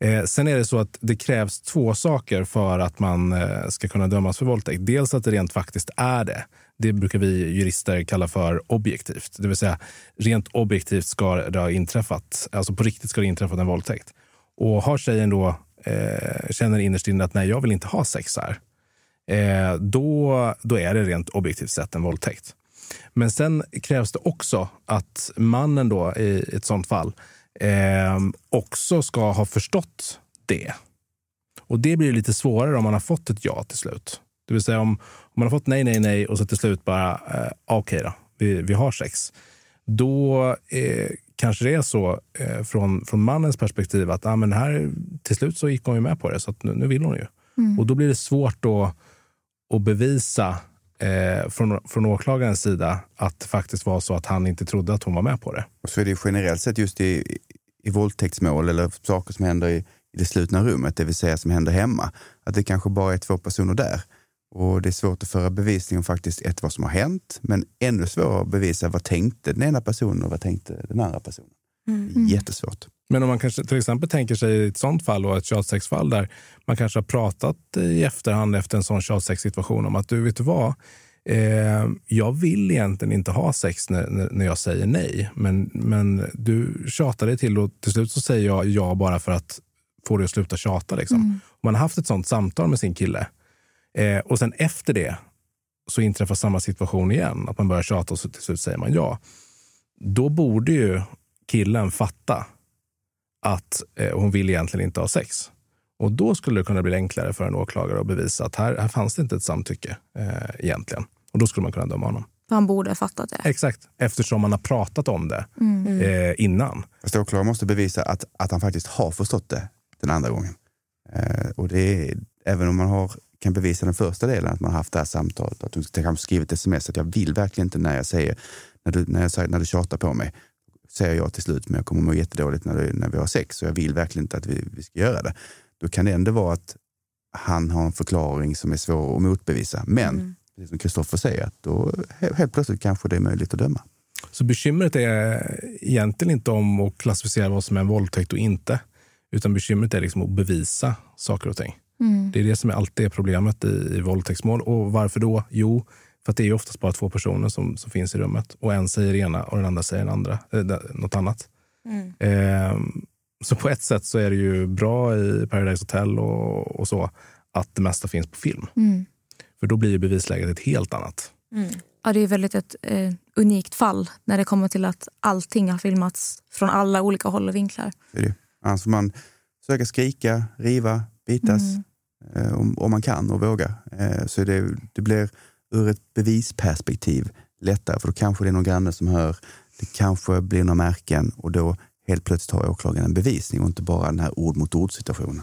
[SPEAKER 3] Eh, sen är det så att det krävs två saker för att man eh, ska kunna dömas för våldtäkt. Dels att det rent faktiskt är det. Det brukar vi jurister kalla för objektivt. Det vill säga, rent objektivt ska det ha inträffat. Alltså på riktigt ska det ha inträffat en våldtäkt. Och har tjejen då eh, känner innerst inne att nej, jag vill inte ha sex här. Eh, då, då är det rent objektivt sett en våldtäkt. Men sen krävs det också att mannen då i ett sånt fall eh, också ska ha förstått det. Och det blir lite svårare om man har fått ett ja till slut. Det vill säga om, om man har fått nej, nej, nej och så till slut bara eh, okej okay då, vi, vi har sex. Då eh, kanske det är så eh, från, från mannens perspektiv att ah, men här, till slut så gick hon ju med på det så att nu, nu vill hon ju.
[SPEAKER 2] Mm.
[SPEAKER 3] Och då blir det svårt då att bevisa eh, från, från åklagarens sida att det faktiskt var så att han inte trodde att hon var med på det.
[SPEAKER 4] Och så är det generellt sett just i, i våldtäktsmål eller saker som händer i, i det slutna rummet, det vill säga som händer hemma, att det kanske bara är två personer där. Och det är svårt att föra bevisning om faktiskt ett, vad som har hänt, men ännu svårare att bevisa vad tänkte den ena personen och vad tänkte den andra personen.
[SPEAKER 2] Mm.
[SPEAKER 4] Jättesvårt.
[SPEAKER 3] Men om man kanske till exempel tänker sig ett sånt fall, och ett tjatsexfall där man kanske har pratat i efterhand efter en sån tjatsexsituation om att du, vet du vad? Eh, jag vill egentligen inte ha sex när, när, jag säger nej, men, men du tjatar dig till och till slut så säger jag ja bara för att få dig att sluta tjata. Liksom.
[SPEAKER 2] Mm.
[SPEAKER 3] Om man har haft ett sånt samtal med sin kille eh, och sen efter det så inträffar samma situation igen, att man börjar tjata och så till slut säger man ja. Då borde ju killen fatta att eh, hon vill egentligen inte ha sex. Och då skulle det kunna bli enklare för en åklagare att bevisa att här, här fanns det inte ett samtycke eh, egentligen. Och då skulle man kunna döma honom.
[SPEAKER 2] Han borde ha fattat det.
[SPEAKER 3] Exakt, eftersom man har pratat om det
[SPEAKER 2] Mm.
[SPEAKER 3] eh, innan.
[SPEAKER 4] Fast åklagaren måste bevisa att, att han faktiskt har förstått det den andra gången. Eh, och det är, även om man har, kan bevisa den första delen, att man har haft det här samtalet, att du kanske skrivit sms att jag vill verkligen inte när jag säger, när du, när jag säger, när du tjatar på mig, säger jag till slut, men jag kommer må jättedåligt när, du, när vi har sex och jag vill verkligen inte att vi, vi ska göra det. Då kan det ändå vara att han har en förklaring som är svår att motbevisa. Men,
[SPEAKER 2] Mm.
[SPEAKER 4] precis som Kristoffer säger, att då he- helt plötsligt kanske det är möjligt att döma.
[SPEAKER 3] Så bekymret är egentligen inte om att klassificera vad som är en våldtäkt och inte. Utan bekymret är liksom att bevisa saker och ting.
[SPEAKER 2] Mm.
[SPEAKER 3] Det är det som är alltid är problemet i, i våldtäktsmål. Och varför då? Jo, för att det är ju oftast bara två personer som, som finns i rummet. Och en säger det ena och den andra säger den andra, eh, något annat.
[SPEAKER 1] Mm.
[SPEAKER 3] Ehm, så på ett sätt så är det ju bra i Paradise Hotel och, och så att det mesta finns på film.
[SPEAKER 2] Mm.
[SPEAKER 3] För då blir ju bevisläget ett helt annat.
[SPEAKER 2] Ja, det är väldigt ett eh, unikt fall när det kommer till att allting har filmats från alla olika håll och vinklar.
[SPEAKER 4] Det är det. Annars får man försöka skrika, riva, bitas
[SPEAKER 2] Mm.
[SPEAKER 4] eh, om, om man kan och vågar. Eh, så det, det blir ur ett bevisperspektiv lättare för då kanske det är någon granne som hör, det kanske blir några märken och då helt plötsligt har åklagaren en bevisning och inte bara den här ord mot ord situationen.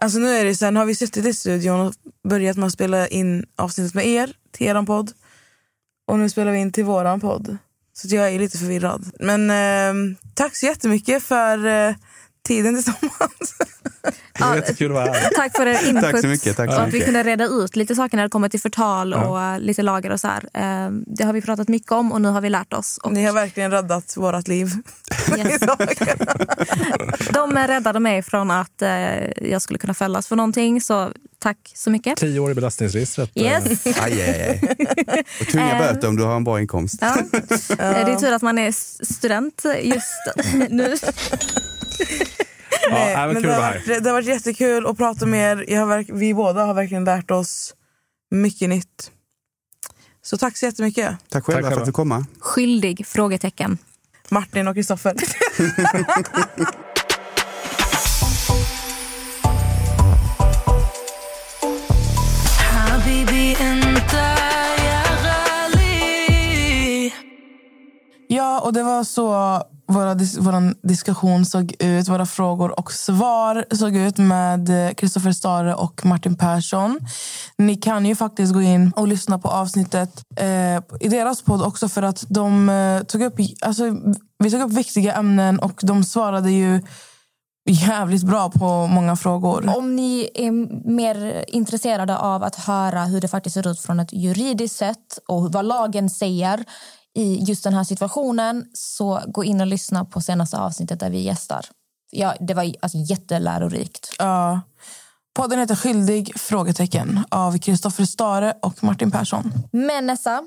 [SPEAKER 1] Alltså nu är det så här, nu har vi suttit i studion och börjat med att spela in avsnittet med er till eran podd. Och nu spelar vi in till våran podd. Så jag är lite förvirrad. Men eh, tack så jättemycket för eh, tiden tillsammans.
[SPEAKER 3] Det är jättekul att vara här.
[SPEAKER 2] Tack för er input.
[SPEAKER 4] Tack så mycket, tack så
[SPEAKER 2] och att vi kunde reda ut lite saker när det kommer till förtal
[SPEAKER 3] Ja.
[SPEAKER 2] och lite lagar och så här. Eh, Det har vi pratat mycket om och nu har vi lärt oss. Och
[SPEAKER 1] Ni har verkligen räddat vårt liv.
[SPEAKER 2] Yes. De räddade mig från att eh, jag skulle kunna fällas för någonting. Så tack så mycket.
[SPEAKER 3] Tio år i belastningsregistret. eh,
[SPEAKER 2] Yes.
[SPEAKER 4] Aj, aj, aj. Och tunga
[SPEAKER 2] Eh.
[SPEAKER 4] böter om du har en bra inkomst.
[SPEAKER 2] Ja. Det är tur att man är student just nu.
[SPEAKER 3] Nej, men kul
[SPEAKER 1] det, har varit, det har varit jättekul att prata med er. Jag har vi båda har verkligen lärt oss mycket nytt. Så tack så jättemycket.
[SPEAKER 4] Tack själv
[SPEAKER 3] tack
[SPEAKER 4] för att du kom.
[SPEAKER 2] Skyldig? Frågetecken.
[SPEAKER 1] Martin och Kristoffer. ja, och det var så våra, dis- diskussion såg ut. Våra frågor och svar såg ut med Kristoffer Stare och Martin Persson. Ni kan ju faktiskt gå in och lyssna på avsnittet eh, i deras podd också för att de eh, tog upp, alltså, vi tog upp viktiga ämnen och de svarade ju jävligt bra på många frågor.
[SPEAKER 2] Om ni är mer intresserade av att höra hur det faktiskt ser ut från ett juridiskt sätt och vad lagen säger i just den här situationen så gå in och lyssna på senaste avsnittet där vi gästar. Ja, det var alltså jättelärorikt.
[SPEAKER 1] Ja. Podden heter Skyldig? frågetecken av Kristoffer Stare och Martin Persson.
[SPEAKER 2] Men Nessa,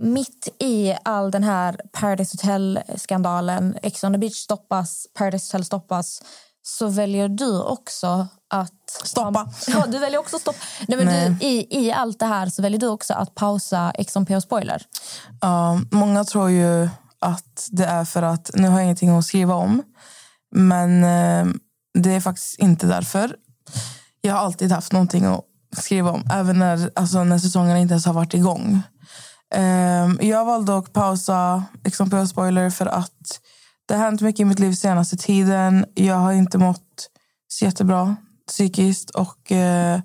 [SPEAKER 2] mitt i all den här Paradise Hotel-skandalen, Ex on the beach stoppas, Paradise Hotel stoppas, så väljer du också att...
[SPEAKER 1] Stoppa.
[SPEAKER 2] Ja, du väljer också stopp. Nej, men
[SPEAKER 1] Nej.
[SPEAKER 2] Du, i, I allt det här så väljer du också att pausa on PH Spoiler.
[SPEAKER 1] Ja, många tror ju att det är för att nu har jag ingenting att skriva om. Men eh, det är faktiskt inte därför. Jag har alltid haft någonting att skriva om, även när, alltså, när säsongen inte ens har varit igång. Eh, jag valde att pausa liksom på spoiler för att det har hänt mycket i mitt liv senaste tiden. Jag har inte mått så jättebra psykiskt och eh,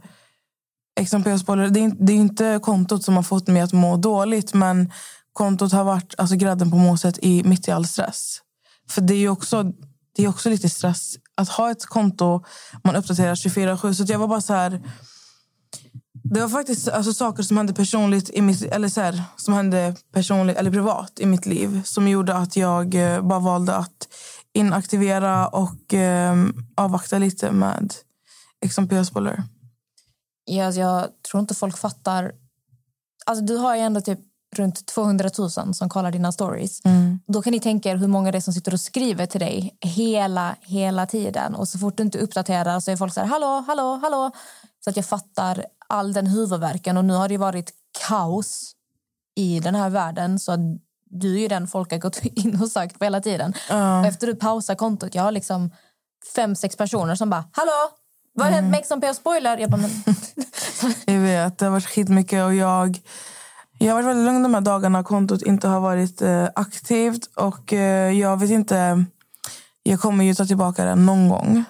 [SPEAKER 1] det är, inte- det är inte kontot som har fått mig att må dåligt men kontot har varit alltså, grädden på moset i, mitt i all stress. För det är också, det är också lite stress att ha ett konto man uppdaterar 24-7. Så jag var bara så här... Det var faktiskt alltså, saker som hände personligt i mitt, eller så här, som hände personligt eller privat i mitt liv som gjorde att jag eh, bara valde att inaktivera och eh, avvakta lite med XMP spoiler.
[SPEAKER 2] Ja, alltså, jag tror inte folk fattar... Alltså, du har ju ändå typ runt 200 000 som kollar dina stories.
[SPEAKER 1] Mm.
[SPEAKER 2] Då kan ni tänka er hur många det är som sitter och skriver till dig hela, hela tiden. Och så fort du inte uppdaterar så är folk så här, hallå, hallå, hallå. Så att jag fattar all den huvudvärken. Och nu har det varit kaos i den här världen. Så att du är ju den folk har gått in och sökt på hela tiden. Och efter du pausar kontot, jag har liksom fem, sex personer som bara, hallå, vad har hänt med Ex on Spoiler? Jag bara, men
[SPEAKER 1] Jag vet, det har varit skitmycket och jag, jag har varit väldigt lugn de här dagarna. Kontot inte har varit eh, aktivt och eh, jag vet inte. Jag kommer ju ta tillbaka det någon gång.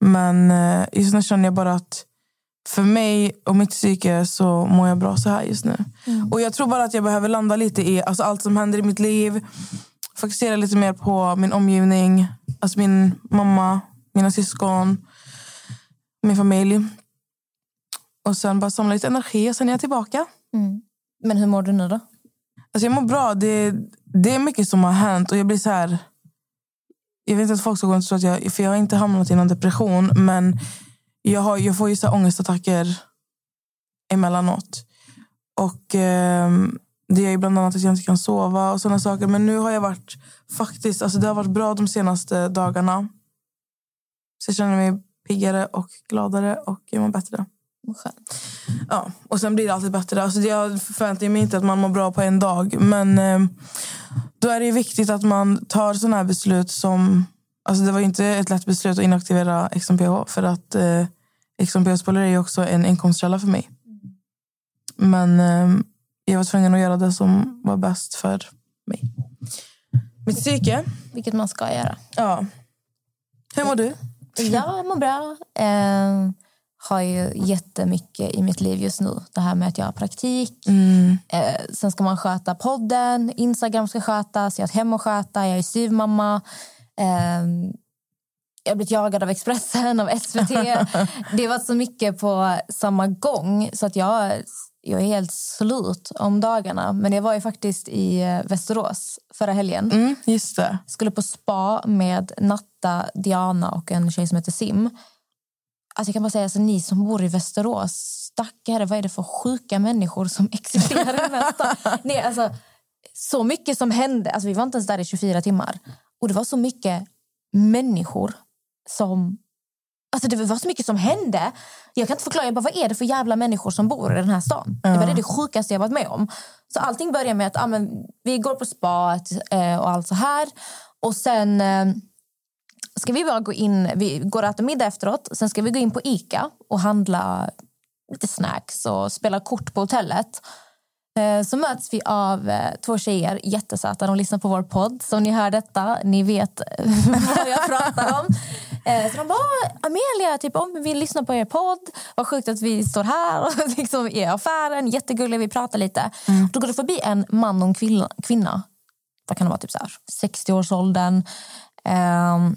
[SPEAKER 1] Men eh, just nu känner jag bara att för mig och mitt psyke så mår jag bra så här just nu. Och jag tror bara att jag behöver landa lite i alltså, allt som händer i mitt liv. Fokusera lite mer på min omgivning. Alltså min mamma, mina syskon, min familj. Och sen bara samla lite energi och sen är jag tillbaka.
[SPEAKER 2] Mm. Men hur mår du nu då?
[SPEAKER 1] Alltså jag mår bra. Det, det är mycket som har hänt och jag blir så här... Jag vet inte att folk ska gå och tro att jag... För jag har inte hamnat i någon depression men jag, har, jag får ju så här ångestattacker emellanåt. Och ehm, det gör ju bland annat att jag inte kan sova och sådana saker. Men nu har jag varit faktiskt... Alltså det har varit bra de senaste dagarna. Så jag känner mig piggare och gladare och jag mår bättre. Ja, och sen blir det alltid bättre. Alltså jag förväntar mig inte att man mår bra på en dag. Men eh, då är det viktigt att man tar sådana här beslut som... Alltså det var inte ett lätt beslut att inaktivera XMPH för att eh, XMPH-spelare är ju också en inkomstkälla för mig. Men eh, jag var tvungen att göra det som var bäst för mig. Mitt psyke.
[SPEAKER 2] Vilket man ska göra.
[SPEAKER 1] Ja. Hur mår du?
[SPEAKER 2] Jag mår bra. Eh, har ju jättemycket i mitt liv just nu. Det här med att jag har praktik.
[SPEAKER 1] Mm.
[SPEAKER 2] Eh, sen ska man sköta podden. Instagram ska skötas. Jag har ett hem att sköta. Jag är styvmamma. Eh, jag har blivit jagad av Expressen, av SVT. det har varit så mycket på samma gång så att jag, jag är helt slut om dagarna. Men jag var ju faktiskt i eh, Västerås förra helgen.
[SPEAKER 1] Mm, just det.
[SPEAKER 2] Skulle på spa med Natta, Diana och en tjej som heter Sim. Alltså jag kan bara säga, alltså, ni som bor i Västerås, stackare, vad är det för sjuka människor som existerar i den här stan? Nej, alltså, så mycket som hände. Alltså, vi var inte ens där i 24 timmar. Och det var så mycket människor som... Alltså det var så mycket som hände. Jag kan inte förklara. Jag bara, vad är det för jävla människor som bor i den här stan? Det var det, det sjukaste jag varit med om. Så allting börjar med att ah, men, vi går på spat eh, och allt så här. Och sen eh, ska vi bara gå in, vi går och äter middag efteråt. Sen ska vi gå in på Ica och handla lite snacks och spela kort på hotellet. Eh, Så möts vi av eh, två tjejer, jättesöta. De lyssnar på vår podd. Så om ni hör detta, ni vet vad jag pratar om. Eh, Så de bara, Amelia, typ, om vi lyssnar på er podd. Vad sjukt att vi står här och liksom i affären. Jättegulliga, vi pratar lite. Då går det förbi en man och en kvinna. kvinna. Vad kan det vara? Typ så här, 60-årsåldern. Ehm,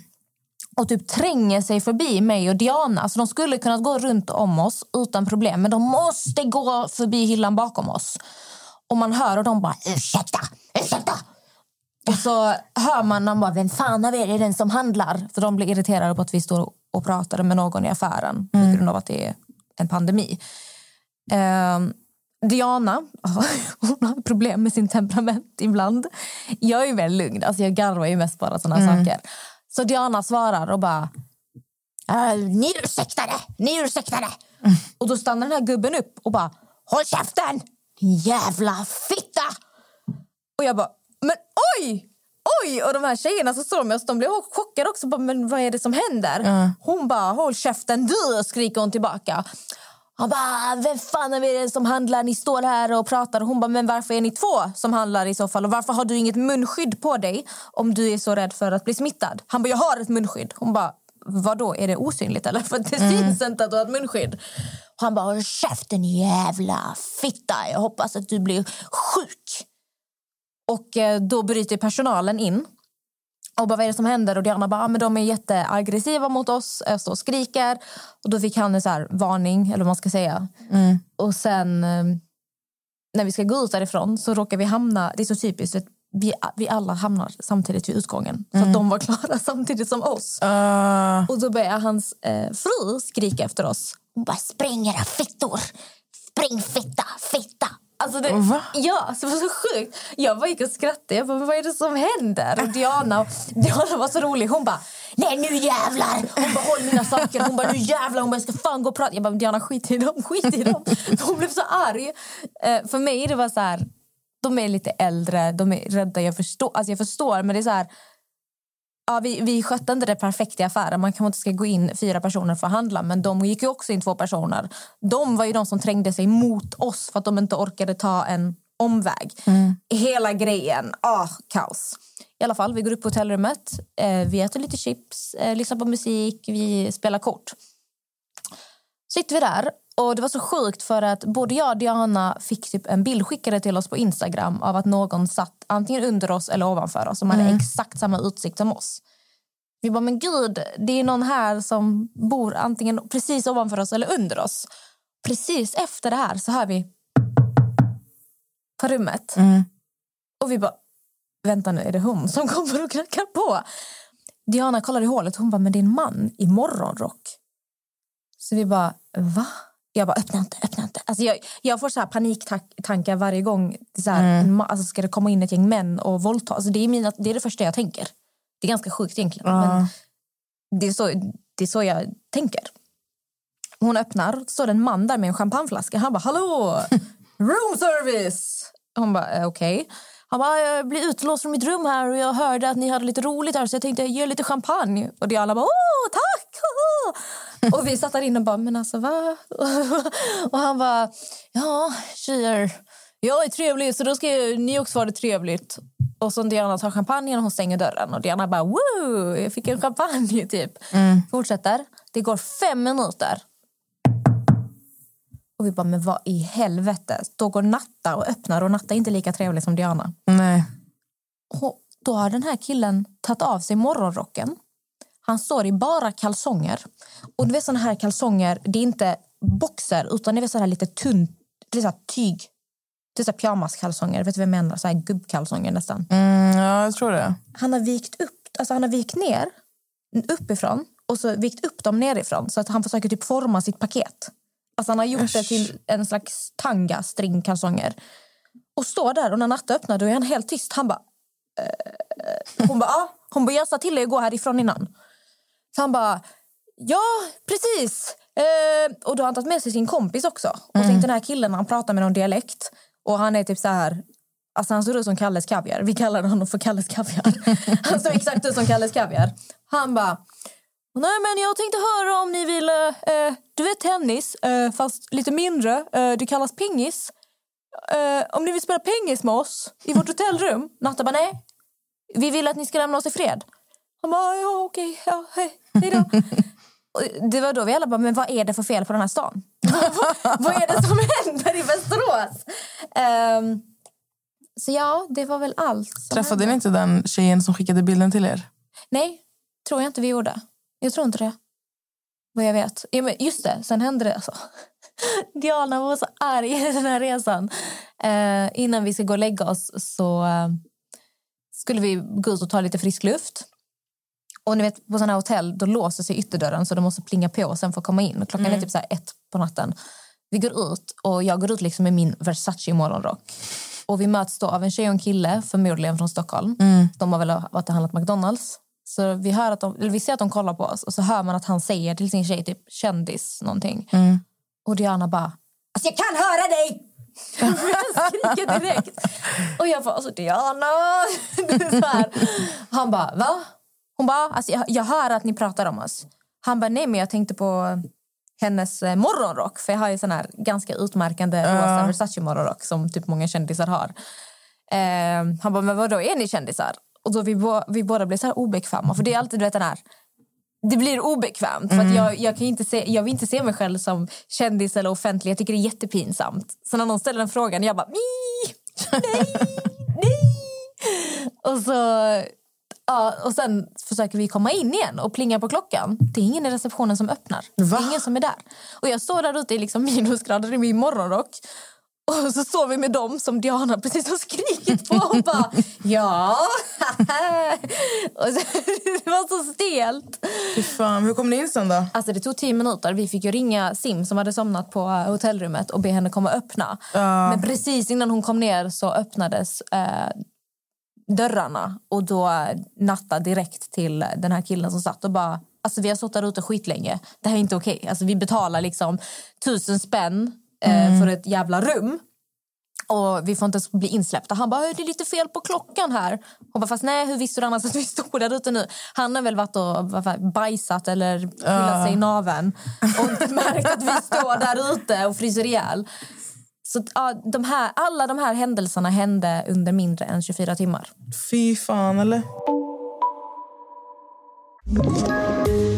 [SPEAKER 2] och typ tränger sig förbi mig och Diana. Alltså de skulle kunna gå runt om oss utan problem men de måste gå förbi hyllan bakom oss. Och man hör och de bara ursäkta, ursäkta. Och så hör man de bara, vem fan av er är den som handlar? För de blir irriterade på att vi står och pratar med någon i affären på grund av att det är en pandemi. Ehm, Diana hon har problem med sin temperament ibland. Jag är väldigt lugn. Alltså jag garvar ju mest bara såna
[SPEAKER 1] Mm.
[SPEAKER 2] saker. Så Diana svarar och bara... "Äh, Ni ursäktade! Ni ursäktade! Och då stannar den här gubben upp och bara... Håll käften! Jävla fitta! Och jag bara... Men oj! Oj! Och de här tjejerna som står med oss de blir chockade också. Men vad är det som händer? Hon bara, håll käften du! skriker hon tillbaka. Han bara, vem fan är det som handlar? Ni står här och pratar. Och hon bara, men varför är ni två som handlar i så fall? Och varför har du inget munskydd på dig om du är så rädd för att bli smittad? Han bara, jag har ett munskydd. Hon bara, vad då? Är det osynligt eller? För det syns inte att du har ett munskydd. Och han bara, håll käften jävla fitta. Jag hoppas att du blir sjuk. Och eh, då bryter personalen in. Och bara, vad är det som händer? Och Diana bara, ah, men de är jätteaggressiva mot oss. Jag står och skriker. Och då fick han en så här varning, eller vad man ska säga. Och sen eh, när vi ska gå ut därifrån så råkar vi hamna, det är så typiskt, vet, vi, vi alla hamnar samtidigt vid utgången. Så att de var klara samtidigt som oss.
[SPEAKER 1] Uh,
[SPEAKER 2] Och då börjar hans eh, fru skrika efter oss. Hon bara, spring era fittor! Spring fitta, fitta! Alltså det,
[SPEAKER 1] Va?
[SPEAKER 2] Ja, så det var så sjukt. Jag bara gick och skrattade. Jag bara, vad är det som händer? Och Diana, Diana var så rolig. Hon bara, nej nu jävlar! Hon bara, håll mina saker. Hon bara, nu jävlar! Hon bara, jag ska fan gå och prata. Jag bara, Diana skit i dem, skit i dem. Hon blev så arg. Eh, för mig det var så här, de är lite äldre, de är rädda. Jag förstår, alltså jag förstår men det är så här, Ja, vi, vi skötte inte det perfekt i affären. Man kanske inte ska gå in fyra personer för att handla men de gick ju också in två personer. De var ju de som trängde sig mot oss för att de inte orkade ta en omväg. Hela grejen, ah, kaos. I alla fall, vi går upp på hotellrummet, eh, vi äter lite chips, eh, lyssnar på musik, vi spelar kort. Sitter vi där och det var så sjukt för att både jag och Diana fick typ en bild skickade till oss på Instagram av att någon satt antingen under oss eller ovanför oss som hade exakt samma utsikt som oss. Vi bara, men gud, det är någon här som bor antingen precis ovanför oss eller under oss. Precis efter det här så hör vi på rummet. Och vi bara, vänta nu, är det hon som kommer och knackar på? Diana kollar i hålet och hon bara, men det är en man i morgonrock. Så vi bara, va? Jag bara, öppna inte, öppna inte. Alltså jag, jag får så här paniktankar varje gång. Så här, ma- alltså ska det komma in ett gäng män och våldta? Alltså det, är mina, det är det första jag tänker. Det är ganska sjukt egentligen. Men det, är så, det är så jag tänker. Hon öppnar, står en man där med en champagneflaska. Han bara, hallå! Room service! Hon bara, eh, okej. Han bara, jag blir utlåst från mitt rum här och jag hörde att ni hade lite roligt här så jag tänkte ge lite champagne. Och Diana bara, åh tack! Åh. Och vi satt där inne och bara, men alltså va? Och han bara, ja tjejer, jag är trevlig så då ska ju ni också ha det trevligt. Och så Diana tar champagnen och hon stänger dörren. Och Diana bara, woo, jag fick en champagne typ. Fortsätter. Det går fem minuter. Och vi bara, men vad i helvete? Då går Natta och öppnar och Natta är inte lika trevlig som Diana.
[SPEAKER 1] nej.
[SPEAKER 2] Och då har den här killen tagit av sig morgonrocken. Han står i bara kalsonger. Och du vet såna här kalsonger, det är inte boxer utan det är så här lite tunt, det är så tyg. Det är så pyjamaskalsonger, vet du vad jag menar? Så här gubbkalsonger nästan.
[SPEAKER 1] Mm, ja, jag tror det.
[SPEAKER 2] Han har vikt upp, alltså han har vikt ner uppifrån och så vikt upp dem nerifrån så att han försöker typ forma sitt paket. Alltså han har gjort det till en slags tanga, stringkalsonger. Och står där och när Natta öppnar då är han helt tyst. Han bara... Eh, hon bara, ja. Hon bara, jag sa till dig att gå härifrån innan. Så han bara, ja precis. Eh, och då har han tagit med sig sin kompis också. Och tänk den här killen, han pratar med någon dialekt. Och han är typ så här... Alltså han ser ut som Kalles Kaviar. Vi kallar honom för Kalles Kaviar. Han ser exakt ut som Kalles Kaviar. Han bara... Nej, men jag tänkte höra om ni vill... Eh, du vet tennis, eh, fast lite mindre. Eh, det kallas pingis. Eh, om ni vill spela pingis med oss i vårt hotellrum. Natta bara, nej. Vi vill att ni ska lämna oss i fred. Han bara, ja okej, ja, hej, hej då. Det var då vi alla bara, men vad är det för fel på den här stan? vad, är det som händer i Västerås? Ehm, så ja, det var väl allt.
[SPEAKER 1] Träffade
[SPEAKER 2] hände.
[SPEAKER 1] ni inte den tjejen som skickade bilden till er?
[SPEAKER 2] Nej, tror jag inte vi gjorde. Jag tror inte det. Vad jag vet. Ja, men just det, sen hände det. Alltså. Diana var så arg i den här resan. Eh, innan vi ska gå och lägga oss så eh, skulle vi gå ut och ta lite frisk luft. Och ni vet, på sådana här hotell då låser sig ytterdörren så de måste plinga på sen för att komma in. Och klockan
[SPEAKER 1] Mm.
[SPEAKER 2] är typ så ett på natten. Vi går ut och jag går ut liksom med min Versace morgonrock. Och vi möts då av en tjej och en kille, förmodligen från Stockholm.
[SPEAKER 1] Mm.
[SPEAKER 2] De har väl varit och handlat McDonalds. Så vi, hör att de, vi ser att de kollar på oss och så hör man att han säger till sin tjej typ kändis någonting.
[SPEAKER 1] Mm.
[SPEAKER 2] Och Diana bara, alltså jag kan höra dig! skriker direkt. Och jag bara, alltså Diana! Han bara, va? Hon bara, alltså jag, jag hör att ni pratar om oss. Han bara, nej men jag tänkte på hennes eh, morgonrock. För jag har ju sån här ganska utmärkande rosa Versace morgonrock som typ många kändisar har. Eh, han bara, men vadå, är ni kändisar? Och då vi, bo, vi båda blir så här obekväma. För det är alltid du vet, den här det blir obekvämt. För
[SPEAKER 1] Mm.
[SPEAKER 2] jag, jag, kan inte se, jag vill inte se mig själv som kändis eller offentlig. Jag tycker det är jättepinsamt. Så när någon ställer den frågan, jag bara nej, nej, nej. Och, så, ja, och sen försöker vi komma in igen och plinga på klockan. Det är ingen i receptionen som öppnar. Det är ingen som är där. Och jag står där ute i liksom minusgrader i min morgonrock. Och så står vi med dem som Diana precis har skrikit på och bara ja. och så, det var så stelt.
[SPEAKER 1] Fy fan, hur kom ni in sen då?
[SPEAKER 2] Alltså det tog tio minuter. Vi fick ringa Sim som hade somnat på eh, hotellrummet och be henne komma och öppna.
[SPEAKER 1] Ja.
[SPEAKER 2] Men precis innan hon kom ner så öppnades eh, dörrarna och då eh, natta direkt till den här killen som satt och bara Alltså vi har stått där ute skitlänge. Det här är inte okej. Alltså vi betalar liksom tusen spänn
[SPEAKER 1] Mm.
[SPEAKER 2] för ett jävla rum. Och vi får inte ens bli insläppta. Han bara, det är lite fel på klockan här. Hon bara, fast nej, hur visste du annars att vi stod där ute nu? Han har väl varit och bajsat eller pillat sig i naveln och inte märkt att vi står där ute och fryser ihjäl. Så ja, de här, alla de här händelserna hände under mindre än 24 timmar.
[SPEAKER 1] Fy fan, eller?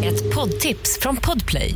[SPEAKER 5] Ett poddtips från Podplay.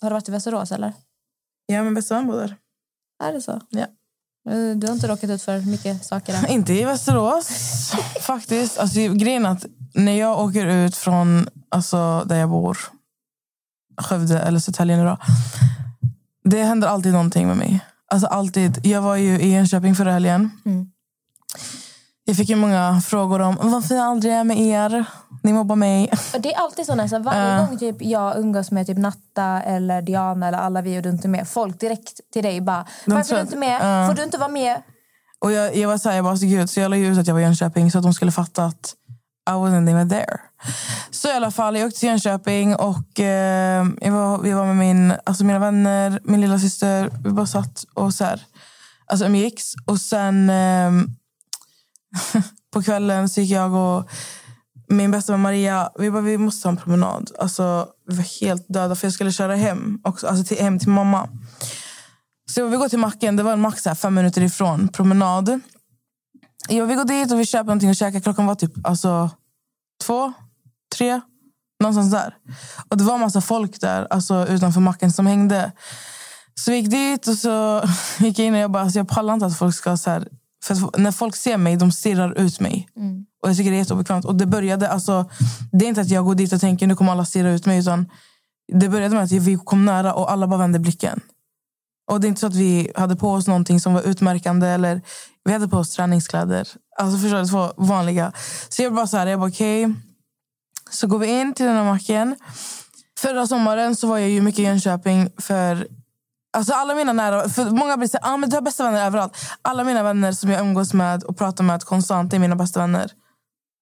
[SPEAKER 2] har du varit i Västerås eller?
[SPEAKER 1] Ja, men bästa vän bor där.
[SPEAKER 2] Är det så?
[SPEAKER 1] Ja.
[SPEAKER 2] Eh, Du har inte råkat ut för mycket saker där?
[SPEAKER 1] Inte i Västerås, faktiskt. Alltså, grejen att när jag åker ut från alltså, där jag bor, Skövde eller Södertälje nu då. Det händer alltid någonting med mig. Alltså alltid. Jag var ju i Enköping förra helgen.
[SPEAKER 2] Mm.
[SPEAKER 1] Jag fick ju många frågor om varför jag aldrig är med er. Ni mobbar mig.
[SPEAKER 2] Det är alltid så nästan. Varje gång typ jag umgås med typ Natta eller Diana eller alla vi och du inte är med. Folk direkt till dig bara,
[SPEAKER 1] De
[SPEAKER 2] varför är du inte med? Får du inte vara med?
[SPEAKER 1] Och jag, jag var så här, jag bara, alltså, gud, så jag la ju ut att jag var i Jönköping så att de skulle fatta att I wasn't even there. Så i alla fall, jag åkte till Jönköping och eh, jag var, vi var med min, alltså mina vänner, min lilla syster. Vi bara satt och så här, alltså umgicks. Och sen eh, på kvällen så gick jag och min bästa vän Maria, vi bara, vi måste ta en promenad. Alltså, vi var helt döda för jag skulle köra hem, också, alltså till, hem till mamma. Så vi går till macken, det var en mack här fem minuter ifrån, promenad. Ja, vi går dit och vi köper någonting att käka. Klockan var typ alltså, två, tre, någonstans där. Och det var en massa folk där alltså, utanför macken som hängde. Så vi gick dit och så gick jag in och jag bara, alltså, jag pallar inte att folk ska så här, för att när folk ser mig, de stirrar ut mig. Och jag tycker det är jätteobekvämt. Och det började, alltså, det är inte att jag går dit och tänker nu kommer alla stirra ut mig. Utan det började med att vi kom nära och alla bara vände blicken. Och det är inte så att vi hade på oss någonting som var utmärkande. Eller vi hade på oss träningskläder. Alltså förstår du, två vanliga. Så jag bara så här, jag bara okej. Så går vi in till den här macken. Förra sommaren så var jag ju mycket i Jönköping för Alltså alla mina nära, för många blir så här, ah, men du har bästa vänner överallt. Alla mina vänner som jag umgås med och pratar med konstant är mina bästa vänner.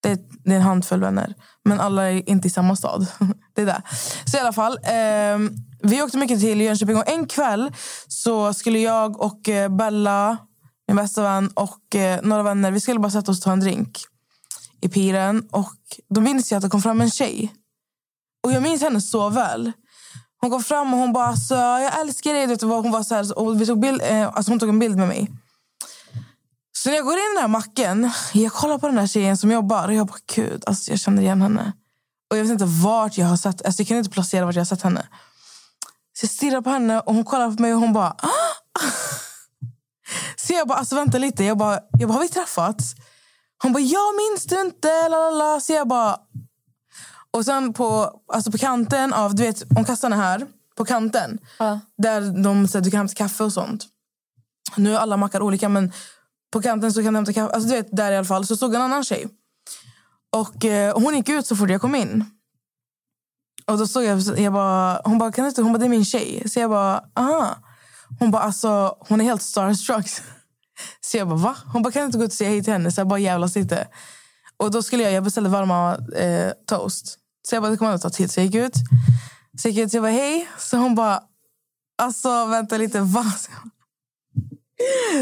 [SPEAKER 1] Det är, det är en handfull vänner. Men alla är inte i samma stad. det är det. Så i alla fall. Eh, vi åkte mycket till Jönköping och en kväll så skulle jag och eh, Bella, min bästa vän och eh, några vänner, vi skulle bara sätta oss och ta en drink i piren. Och då minns jag att det kom fram en tjej. Och jag minns henne så väl. Hon kom fram och hon bara, alltså, jag älskar dig. Du vet, hon, var så här, och vi tog bild, eh, alltså hon tog en bild med mig. Så när jag går in i den här macken, jag kollar på den här tjejen som jobbar och jag bara, gud, alltså, jag känner igen henne. Och jag vet inte vart jag har sett, alltså, jag kan inte placera vart jag har sett henne. Så jag stirrar på henne och hon kollar på mig och hon bara, ah! Så jag bara, alltså vänta lite, jag bara, jag bara har vi träffats? Hon bara, jag minns du inte? Lalala. Så jag bara... Och sen på, alltså på kanten av, du vet, om kassan är här, på kanten, där de, så här, du kan hämta kaffe och sånt. Nu är alla mackar olika, men på kanten så kan du hämta kaffe. Alltså du vet, där i alla fall, så stod en annan tjej. Och eh, hon gick ut så fort jag kom in. Och då såg jag, jag bara, hon bara, kan du inte, hon bara, det är min tjej. Så jag bara, aha. Hon bara, alltså, hon är helt starstruck. Så jag bara, va? Hon bara, kan du inte gå ut och säga hej till henne? Så jag bara jävlas lite. Och då skulle jag, jag beställde varma eh, toast. Så jag bara, det kommer att ta tid. Så jag gick ut. Så jag gick ut jag bara, hej. Så hon bara, alltså vänta lite, va?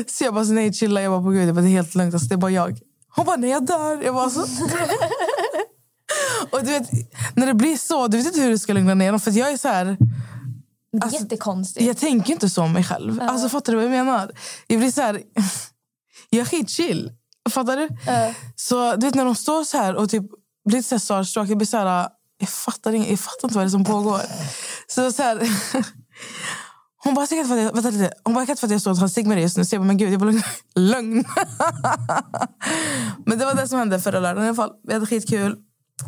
[SPEAKER 1] Så jag, bara, så nej chilla. Jag bara, på gud, jag bara, det är helt lugnt. Alltså, det är bara jag. Hon bara, nej jag dör. Jag bara, så. och du vet, när det blir så, du vet inte hur du ska lugna ner dem. För jag är så här...
[SPEAKER 2] Alltså, Jättekonstigt.
[SPEAKER 1] Jag tänker inte så om mig själv. Alltså, fattar du vad jag menar? Jag blir så här... jag är skitchill. Fattar du? Så du vet när de står så här och typ blir lite så här starstruck. Jag blir så här... Jag fattar, inget, jag fattar inte vad det är som pågår. Så, så här, hon bara, säkert för att jag, vänta lite. Hon bara, säkert för att jag står och tar cigg med dig just nu. Så jag bara, men gud, jag bara, lugn. men det var det som hände förra lördagen i alla fall. Vi hade skitkul.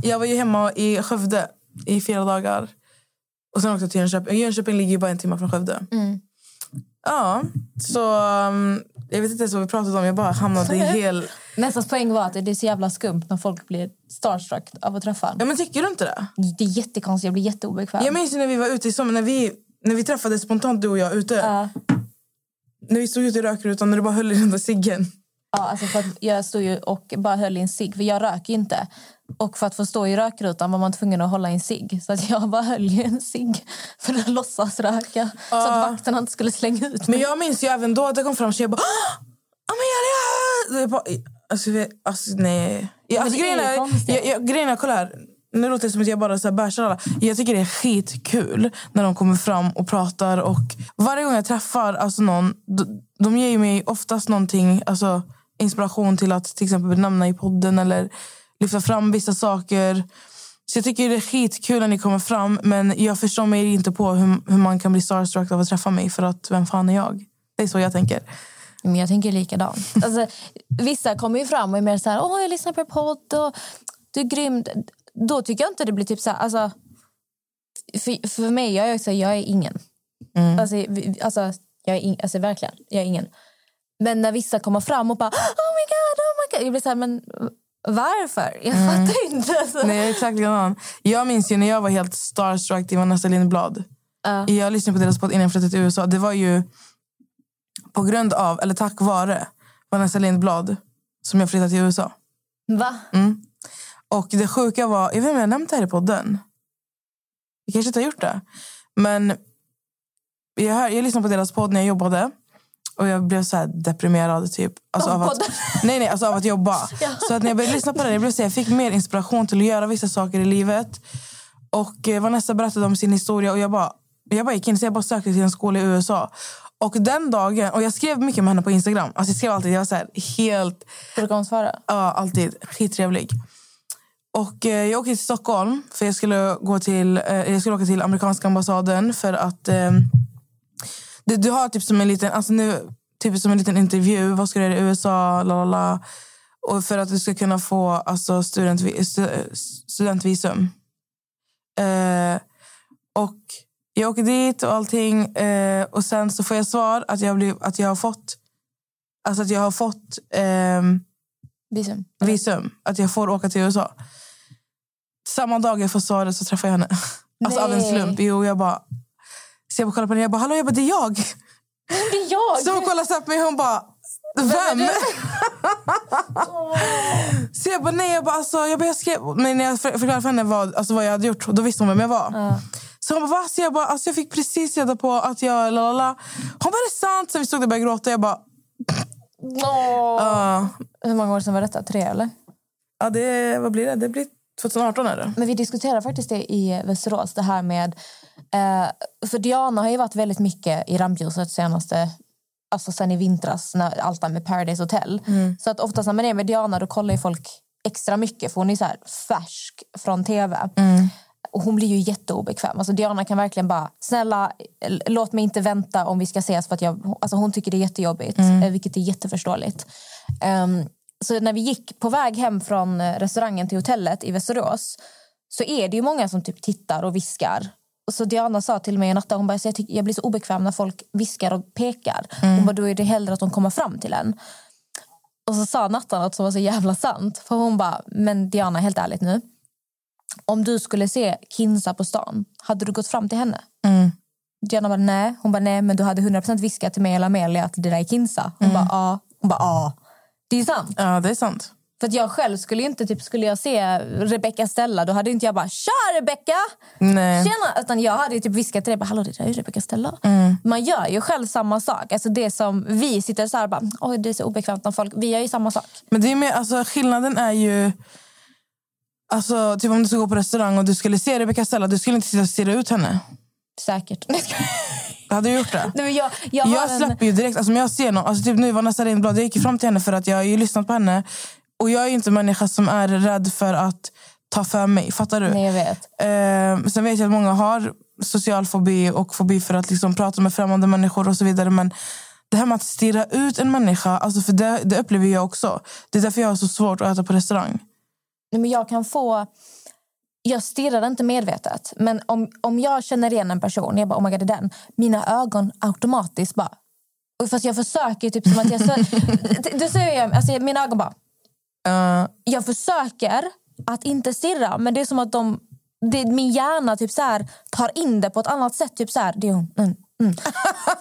[SPEAKER 1] Jag var ju hemma i Skövde i fyra dagar. Och sen åkte jag till Jönköping. Jönköping ligger ju bara en timme från Skövde.
[SPEAKER 2] Mm.
[SPEAKER 1] Ja, så um, jag vet inte ens vad vi pratade om. Jag bara hamnade i hel...
[SPEAKER 2] Nästa poäng var att det är så jävla skumt när folk blir starstruck av att träffa en.
[SPEAKER 1] Ja, men tycker du inte det?
[SPEAKER 2] Det är jättekonstigt, jag blir jätteobekväm.
[SPEAKER 1] Jag minns ju när vi var ute i sommar, när vi, när vi träffades spontant du och jag ute. När vi stod ute i rökrutan och du bara höll i den där ciggen.
[SPEAKER 2] Ja, alltså för jag stod ju och bara höll i en cigg, för jag röker ju inte. Och för att få stå i rökrutan var man tvungen att hålla en cigg. Så att jag bara höll en cigg för att låtsas röka. Så att vakterna inte skulle slänga ut mig.
[SPEAKER 1] Men jag minns ju även då att det kom fram jag bara Oh my God, alltså, alltså nej. Jag, alltså, grejen är,
[SPEAKER 2] konstigt.
[SPEAKER 1] jag, jag, grejen är, kolla här. Nu låter det som att jag bara så bärsar alla. Jag tycker det är skitkul när de kommer fram och pratar. Och varje gång jag träffar alltså någon, de, de ger ju mig oftast någonting, alltså inspiration till att till exempel nämna i podden eller lyfta fram vissa saker. Så jag tycker det är skitkul när ni kommer fram. Men jag förstår mig inte på hur, hur man kan bli starstruck av att träffa mig. För att vem fan är jag? Det är så jag tänker.
[SPEAKER 2] Men jag tänker likadant. Alltså, vissa kommer ju fram och är mer så här, åh jag lyssnar på podd och du är grym. Då tycker jag inte det blir typ så här, alltså, för, för mig, jag är, också, jag är ingen. Alltså, vi- alltså, jag är in, alltså verkligen, jag är ingen. Men när vissa kommer fram och bara, oh my god, oh my god. Jag blir så här, men varför? Jag fattar inte. Alltså.
[SPEAKER 1] Nej, jag är exakt likadan. Jag minns ju när jag var helt starstruck till Vanessa Lindblad. Jag lyssnade på deras podd innan jag flyttade till USA. Det var ju på grund av, eller tack vare, Vanessa Lindblad som jag flyttade till USA.
[SPEAKER 2] Va?
[SPEAKER 1] Mm. Och det sjuka var, jag vet inte om jag nämnt det här i podden. Jag kanske inte har gjort det. Men jag, hör, jag lyssnade på deras podd när jag jobbade. Och jag blev så här deprimerad typ. Alltså av, att, nej, nej, alltså av att jobba. Så att när jag började lyssna på det, jag, blev så här, jag fick mer inspiration till att göra vissa saker i livet. Och eh, Vanessa berättade om sin historia och jag bara, jag bara gick in så jag bara sökte till en skola i USA. Och den dagen, och jag skrev mycket med henne på Instagram. Alltså jag skrev alltid, jag var så här, helt...
[SPEAKER 2] Brukar hon svara?
[SPEAKER 1] Ja, alltid. Skittrevlig. Och eh, jag åkte till Stockholm för jag skulle, gå till, eh, jag skulle åka till amerikanska ambassaden för att eh, du, du har typ som en liten, alltså nu, typ som en liten intervju. Vad ska du göra i USA? La, la, la. Och för att du ska kunna få alltså, studentvi, stu- studentvisum. Eh, och jag åker dit och allting. Eh, och sen så får jag svar att jag, blir, att jag har fått Alltså att jag har fått ehm,
[SPEAKER 2] visum.
[SPEAKER 1] visum. Att jag får åka till USA. Samma dag jag får svaret så träffar jag henne. Alltså av en slump. Jo, jag bara... Så jag bara kollar på henne jag bara, hallå, jag bara, det är jag.
[SPEAKER 2] Det är jag!
[SPEAKER 1] Så hon kollar så här på mig och hon bara, vem? så jag bara, nej, jag bara, alltså, jag, bara, jag skrev... Men när jag för- förklarade för henne vad, alltså, vad jag hade gjort, då visste hon vem jag var. Så hon bara, va? Så jag bara, alltså, jag fick precis reda på att jag... Lalala. Hon bara, är det sant? Så vi stod där och började gråta. Jag bara,
[SPEAKER 2] Åh.
[SPEAKER 1] ja.
[SPEAKER 2] Hur många år sedan var detta? Tre eller?
[SPEAKER 1] Ja, det, vad blir det? Det blir 2018 är det.
[SPEAKER 2] Men vi diskuterade faktiskt det i Västerås, det här med... Eh, för Diana har ju varit väldigt mycket i rampljuset senaste... Alltså sen i vintras, när allt det med Paradise Hotel. Så att oftast när man är med Diana då kollar ju folk extra mycket för hon är så färsk från tv. Och hon blir ju jätteobekväm. Alltså Diana kan verkligen bara, snälla låt mig inte vänta om vi ska ses för att jag, alltså hon tycker det är jättejobbigt,
[SPEAKER 1] Mm.
[SPEAKER 2] eh, vilket är jätteförståeligt. Ehm, så när vi gick på väg hem från eh, restaurangen till hotellet i Västerås så är det ju många som typ tittar och viskar. Och så Diana sa till mig en natt, hon bara, jag, tycker, jag blir så obekväm när folk viskar och pekar. Hon bara, då är det hellre att de kommer fram till en. Och så sa Natta något som var så jävla sant. För hon bara, men Diana helt ärligt nu. Om du skulle se Kinsa på stan, hade du gått fram till henne?
[SPEAKER 1] Mm.
[SPEAKER 2] Diana bara nej. Hon bara nej, men du hade 100% viskat till mig eller Amelia att det där är Kinsa. Hon bara ja. Hon bara ja. Det är sant.
[SPEAKER 1] Ja, det är sant.
[SPEAKER 2] För att jag själv skulle inte, typ skulle jag se Rebecca Stella, då hade inte jag bara tja Rebecca!
[SPEAKER 1] Nej.
[SPEAKER 2] Tjena! Utan jag hade typ viskat till dig, bara, hallå det där är ju Rebecca Stella.
[SPEAKER 1] Mm.
[SPEAKER 2] Man gör ju själv samma sak. Alltså det som vi sitter så här bara, oj det är så obekvämt när folk, vi gör ju samma sak.
[SPEAKER 1] Men det är mer, alltså, skillnaden är ju... Alltså, typ om du ska gå på restaurang och du skulle se Rebecca Stella, du skulle inte sitta och stirra ut henne.
[SPEAKER 2] Säkert.
[SPEAKER 1] Hade du gjort det?
[SPEAKER 2] Nej, jag, jag,
[SPEAKER 1] Jag,
[SPEAKER 2] har en-
[SPEAKER 1] släpper ju direkt. Alltså, om jag ser någon, alltså, typ nu var Nazarene Blad, jag gick fram till henne för att jag har ju lyssnat på henne. Och jag är inte en människa som är rädd för att ta för mig. Fattar du?
[SPEAKER 2] Nej, jag vet.
[SPEAKER 1] Eh, sen vet jag att många har social fobi och fobi för att liksom prata med främmande människor och så vidare. Men det här med att stirra ut en människa, alltså för det, det upplever jag också. Det är därför jag har så svårt att äta på restaurang.
[SPEAKER 2] Nej, men jag kan få... Jag stirrar inte medvetet. Men om, om jag känner igen en person, jag bara oh my God, det är den. Mina ögon automatiskt bara... och Fast jag försöker typ som att jag... Så, du ser jag, alltså mina ögon bara... Jag försöker att inte stirra, men det är som att de... Det, min hjärna typ så här, tar in det på ett annat sätt. Typ så här, det är hon. Mm, mm.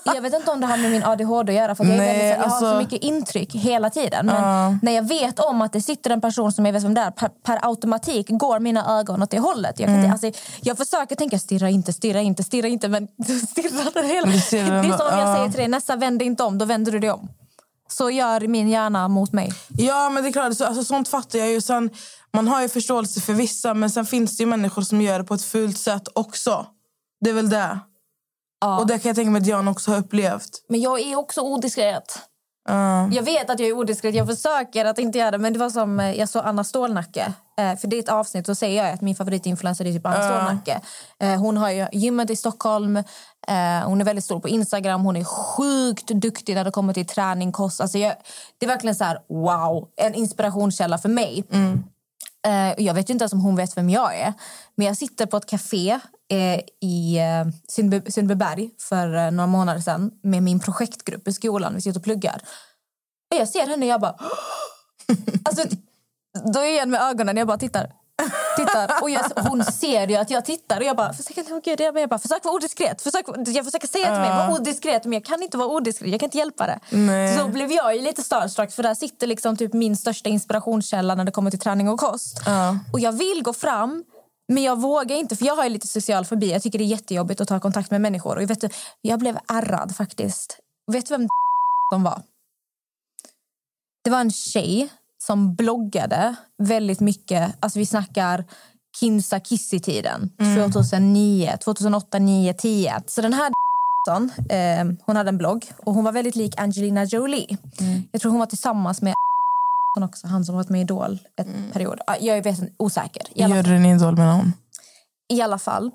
[SPEAKER 2] Jag vet inte om det har med min ADHD att göra. För jag,
[SPEAKER 1] Nej,
[SPEAKER 2] väldigt, jag har så mycket intryck hela tiden. Men
[SPEAKER 1] Ja.
[SPEAKER 2] när jag vet om att det sitter en person som jag vet vem det är, per, per automatik går mina ögon åt det hållet. Jag, kan
[SPEAKER 1] Mm.
[SPEAKER 2] alltså, jag försöker tänka stirra inte, stirra inte, stirra inte. Men stirrar hela... Det är som om jag
[SPEAKER 1] ja.
[SPEAKER 2] säger till dig, nästa vänd inte om, då vänder du dig om. Så gör min hjärna mot mig.
[SPEAKER 1] Ja, men det är klart. Så, alltså, sånt fattar jag ju. Sen, man har ju förståelse för vissa, men sen finns det ju människor som gör det på ett fult sätt också. Det är väl det. Och det kan jag tänka mig att Jan också har upplevt.
[SPEAKER 2] Men jag är också odiskret.
[SPEAKER 1] Ja.
[SPEAKER 2] Jag vet att jag är odiskret. Jag försöker att inte göra det. Men det var som eh, jag såg Anna Stålnacke. Eh, för det är ett avsnitt så säger jag att min favoritinfluencer är typ Anna
[SPEAKER 1] Ja.
[SPEAKER 2] Stålnacke. Eh, hon har ju gymmet i Stockholm. Eh, hon är väldigt stor på Instagram. Hon är sjukt duktig när det kommer till träning, kost. Alltså jag, det är verkligen så här, wow. En inspirationskälla för mig. Eh, jag vet inte ens om hon vet vem jag är. Men jag sitter på ett café i eh, Sundby- Sundbyberg för eh, några månader sedan med min projektgrupp i skolan. Vi sitter och pluggar. Och jag ser henne och jag bara... alltså, då är jag med ögonen jag bara tittar. tittar. Och jag, hon ser ju att jag tittar och jag bara, försök, oh gud, jag jag bara försök varaodiskret. Försök, jag försöker säga till mig, var odiskret. Men jag kan inte vara odiskret, jag kan inte hjälpa det.
[SPEAKER 1] Nej.
[SPEAKER 2] Så blev jag ju lite starstruck för där sitter liksom typ min största inspirationskälla när det kommer till träning och kost.
[SPEAKER 1] Ja.
[SPEAKER 2] Och jag vill gå fram men jag vågar inte för jag har lite social fobi. Jag tycker det är jättejobbigt att ta kontakt med människor. Och jag, vet, jag blev ärrad faktiskt. Vet du vem de var? Det var en tjej som bloggade väldigt mycket. Alltså vi snackar Kinsa Kissy-tiden. 2009, 2008, 9, 10. Så den här eh, hon hade en blogg och hon var väldigt lik Angelina Jolie. Jag tror hon var tillsammans med också, han som varit med i Idol ett period. Ah, Jag vet inte, osäker. I alla,
[SPEAKER 1] Juryn Idol menar hon.
[SPEAKER 2] I alla fall.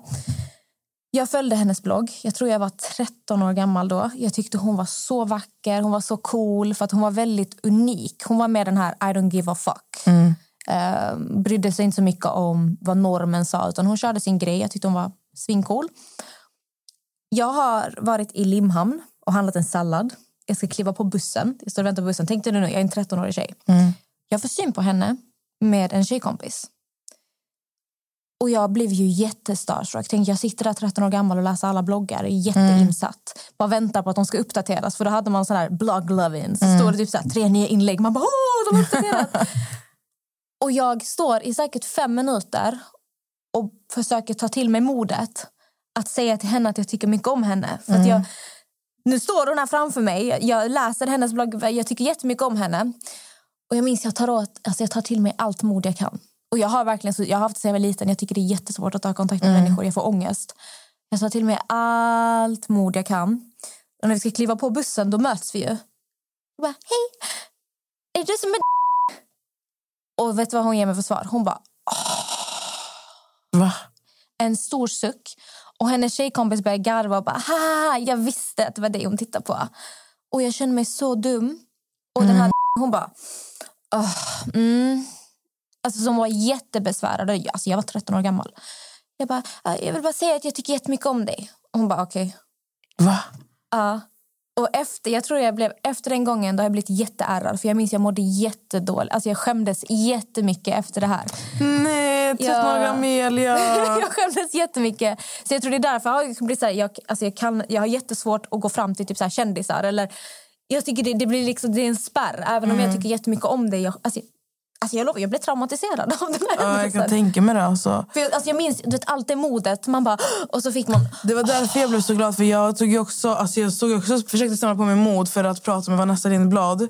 [SPEAKER 2] Jag följde hennes blogg. Jag tror jag var 13 år gammal då. Jag tyckte hon var så vacker, hon var så cool för att hon var väldigt unik. Hon var med den här I don't give a fuck. Eh, brydde sig inte så mycket om vad normen sa utan hon körde sin grej. Jag tyckte hon var svincool. Jag har varit i Limhamn och handlat en sallad. Jag ska kliva på bussen. Jag står och väntar på bussen. Tänkte du nu, jag är en 13-årig tjej. Jag får syn på henne med en tjejkompis. Och jag blev ju jättestarstruck. Tänkte, jag sitter där 13 år gammal och läser alla bloggar. Jätteinsatt. Bara väntar på att de ska uppdateras. För då hade man sån här blog lovin. Så står det typ så här, tre nya inlägg. Man bara, åh, de har uppdaterat. och jag står i säkert fem minuter och försöker ta till mig modet att säga till henne att jag tycker mycket om henne. För att jag, nu står hon här framför mig. Jag läser hennes blogg. Jag tycker jättemycket om henne. Och jag minns jag tar, åt, alltså jag tar till mig allt mod jag kan. Och jag har verkligen jag har haft det sedan jag var liten. Jag tycker det är jättesvårt att ta kontakt med
[SPEAKER 1] Mm.
[SPEAKER 2] människor. Jag får ångest. Jag tar till mig allt mod jag kan. Och när vi ska kliva på bussen då möts vi ju. Jag bara, hej! Är du som är Och vet du vad hon ger mig för svar? Hon bara,
[SPEAKER 1] Va?
[SPEAKER 2] en stor suck. Och hennes tjejkompis börjar garva och bara haha, jag visste att det var det hon tittade på. Och jag kände mig så dum. Och den här hon bara "Åh, mm. Alltså som var jättebesvärad. Alltså jag var 13 år gammal. Jag bara, "Ja, jag vill bara säga att jag tycker jättemycket om dig. Och hon bara okej.
[SPEAKER 1] Va?
[SPEAKER 2] Ja. Och efter, jag tror jag blev, efter den gången då har jag blivit jätteärrad. För jag minns jag mådde jättedåligt. Alltså jag skämdes jättemycket efter det här.
[SPEAKER 1] Nej, 13 år Amelia.
[SPEAKER 2] jag skämdes jättemycket. Så jag tror det är därför jag har blivit så här, jag, alltså jag, kan, jag har jättesvårt att gå fram till typ så här kändisar. Eller, jag tycker det, det blir liksom, det är en spärr. Även om
[SPEAKER 1] Mm.
[SPEAKER 2] jag tycker jättemycket om dig. Jag, alltså, alltså jag lovar, jag blev traumatiserad av den här
[SPEAKER 1] Ja, jag kan
[SPEAKER 2] händelsen.
[SPEAKER 1] tänka mig det. Alltså.
[SPEAKER 2] För jag, alltså jag minns du vet, allt det modet. Man bara, och så fick man...
[SPEAKER 1] Det var därför jag blev så glad. För Jag tog också, alltså jag såg också, försökte samla på mig mod för att prata med Vanessa Lindblad.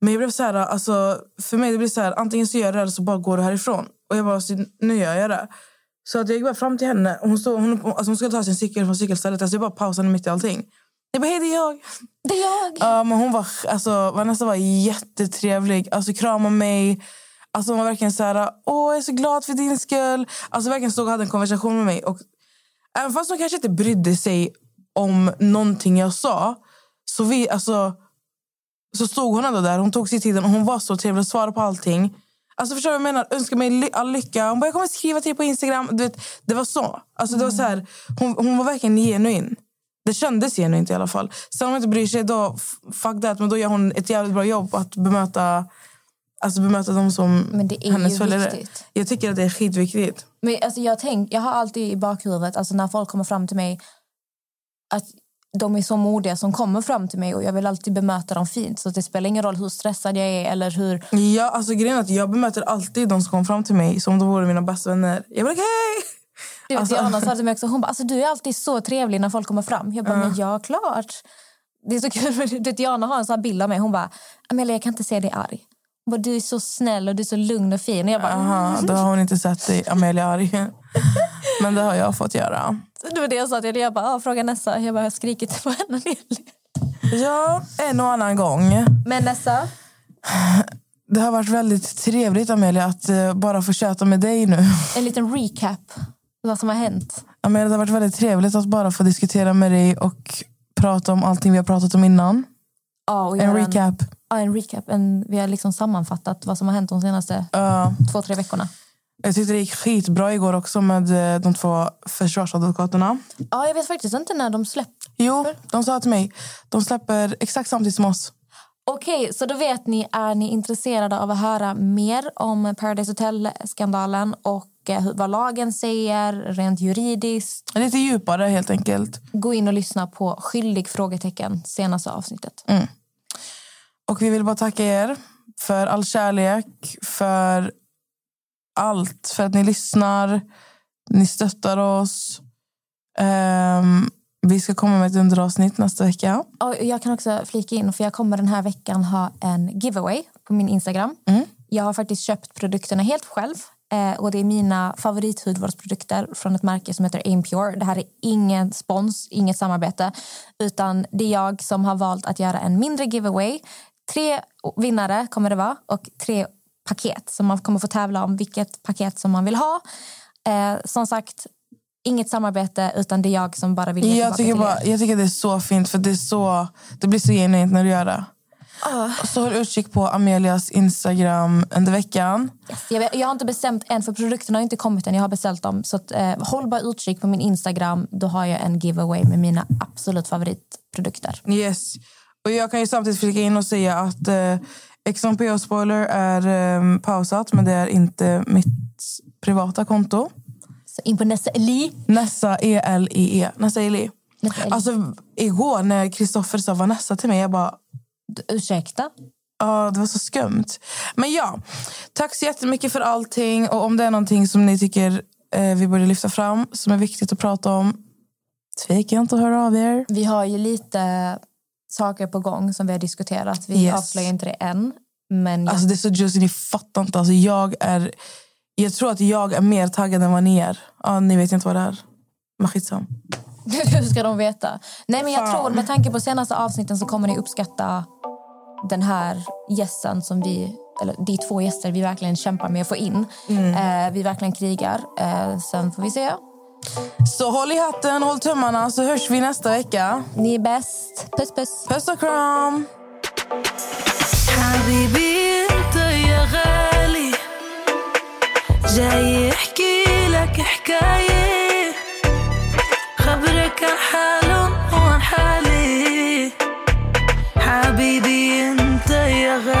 [SPEAKER 1] Men jag blev så här, alltså, för mig det blir så här, antingen så gör det eller så bara går du härifrån. Och jag bara, så, nu gör jag det. Så att jag gick bara fram till henne. och Hon, stod, hon, alltså hon skulle ta sin cykel från cykelstället. Alltså jag bara pausade mitt i allting. Jag bara, hej det är jag.
[SPEAKER 2] Det är jag.
[SPEAKER 1] Ja, men hon var, alltså, Vanessa var jättetrevlig. Alltså kramade mig. Alltså hon var verkligen så här, åh jag är så glad för din skull. Alltså verkligen stod och hade en konversation med mig. Och även fast hon kanske inte brydde sig om någonting jag sa. Så, vi, alltså, så stod hon ändå där. Hon tog sig tiden och hon var så trevlig och svarade på allting. Alltså förstår du vad jag menar? Önskar mig ly- all lycka. Hon bara, jag kommer skriva till dig på Instagram. Du vet, det var så. Alltså, det var så här, hon, hon var verkligen genuin. Det kändes genuint i alla fall. Sen om hon inte bryr sig, då fuck that. Men då gör hon ett jävligt bra jobb att bemöta, alltså bemöta dem som
[SPEAKER 2] Men det är
[SPEAKER 1] hennes
[SPEAKER 2] ju
[SPEAKER 1] följare.
[SPEAKER 2] viktigt.
[SPEAKER 1] Jag tycker att det är skitviktigt.
[SPEAKER 2] Men alltså jag, tänk, jag har alltid i bakhuvudet, alltså när folk kommer fram till mig, att de är så modiga som kommer fram till mig och jag vill alltid bemöta dem fint. Så det spelar ingen roll hur stressad jag är eller hur...
[SPEAKER 1] Ja, alltså grejen att jag bemöter alltid de som kommer fram till mig som om de vore mina bästa vänner. Jag bara, hej!
[SPEAKER 2] Du vet,
[SPEAKER 1] Alltså-
[SPEAKER 2] Diana sa till mig också, hon bara, alltså, du är alltid så trevlig när folk kommer fram. Jag bara, men ja, klart. Det är så kul, för du vet, Diana har en sån bild av mig. Hon bara, Amelia jag kan inte se dig arg. Hon bara, du är så snäll och du är så lugn och fin. Och jag bara,
[SPEAKER 1] Aha, då har hon inte sett dig, Amelia arg. Men det har jag fått göra.
[SPEAKER 2] Det var det jag sa till. Jag bara, ah, fråga Nessa. Jag bara, jag har skrikit på henne.
[SPEAKER 1] Ja, en och annan gång.
[SPEAKER 2] Men Nessa,
[SPEAKER 1] Det har varit väldigt trevligt, Amelia, att eh, bara få köta med dig nu.
[SPEAKER 2] en liten recap. Vad som har hänt.
[SPEAKER 1] Amelia, det har varit väldigt trevligt att bara få diskutera med dig och prata om allting vi har pratat om innan.
[SPEAKER 2] Ja, och
[SPEAKER 1] En recap.
[SPEAKER 2] Ja, en recap. En, vi har liksom sammanfattat vad som har hänt de senaste
[SPEAKER 1] Ja.
[SPEAKER 2] två, tre veckorna.
[SPEAKER 1] Jag tyckte det gick skitbra igår också med eh, de två försvarsadvokaterna.
[SPEAKER 2] Ja, jag vet faktiskt inte när de släpper.
[SPEAKER 1] Jo, de sa till mig de släpper exakt samtidigt som oss.
[SPEAKER 2] Okej, så då vet ni, är ni intresserade av att höra mer om Paradise Hotel-skandalen och eh, vad lagen säger rent juridiskt?
[SPEAKER 1] Lite djupare helt enkelt.
[SPEAKER 2] Gå in och lyssna på Skyldig? frågetecken senaste avsnittet.
[SPEAKER 1] Mm. Och vi vill bara tacka er för all kärlek, för allt. För att ni lyssnar, ni stöttar oss. Ehm, vi ska komma med ett underavsnitt nästa vecka.
[SPEAKER 2] Och jag kan också flika in, för jag kommer den här veckan ha en giveaway på min Instagram.
[SPEAKER 1] Mm.
[SPEAKER 2] Jag har faktiskt köpt produkterna helt själv. Eh, och Det är mina favorithudvårdsprodukter från ett märke som heter Aim Pure. Det här är ingen spons, inget samarbete. Utan det är jag som har valt att göra en mindre giveaway. Tre vinnare kommer det vara och tre paket. Så man kommer få tävla om vilket paket som man vill ha. Eh, som sagt, inget samarbete utan det är jag som bara vill ge
[SPEAKER 1] Jag tycker, bara, jag tycker det är så fint, för det, är så, det blir så genuint när du gör det.
[SPEAKER 2] Ah.
[SPEAKER 1] Så håll utkik på Amelias Instagram under veckan.
[SPEAKER 2] Jag, vet- jag har inte bestämt än, för produkterna har inte kommit än. Jag har beställt dem. Så att, eh, håll bara utkik på min Instagram. Då har jag en giveaway med mina absolut favoritprodukter.
[SPEAKER 1] Yes. Och jag kan ju samtidigt flika in och säga att eh, XMPO Spoiler är eh, pausat, men det är inte mitt privata konto.
[SPEAKER 2] Så in på Nessa Eli.
[SPEAKER 1] Nessa E-L-I-E. Nessa Eli.
[SPEAKER 2] Nessa Eli.
[SPEAKER 1] Alltså, igår när Kristoffer sa Vanessa till mig, jag bara...
[SPEAKER 2] Ursäkta?
[SPEAKER 1] Ja, det var så skumt. Men ja, tack så jättemycket för allting. Och om det är någonting som ni tycker eh, vi borde lyfta fram, som är viktigt att prata om, tveka inte att höra av er.
[SPEAKER 2] Vi har ju lite saker på gång som vi har diskuterat. Vi
[SPEAKER 1] Yes.
[SPEAKER 2] avslöjar inte det än. Men jag,
[SPEAKER 1] Alltså det är så juicy, ni fattar inte. Alltså jag är Jag tror att jag är mer taggad än vad ni är. Ja, ni vet inte vad det är. Men skitsam.
[SPEAKER 2] Hur ska de veta? Nej, men jag
[SPEAKER 1] Fan.
[SPEAKER 2] tror med tanke på senaste avsnitten så kommer ni uppskatta den här gästen som vi, eller de två gäster vi verkligen kämpar med att få in.
[SPEAKER 1] Mm.
[SPEAKER 2] Eh, vi verkligen krigar. Eh, sen får vi se.
[SPEAKER 1] Så håll i hatten, håll tummarna så hörs vi nästa vecka.
[SPEAKER 2] Ni är bäst. Puss puss.
[SPEAKER 1] Puss och kram.
[SPEAKER 6] حبيبي انت يا غالي جاي يحكي لك حكاية خبرك عن حالهم وعن حالي حبيبي انت يا غالي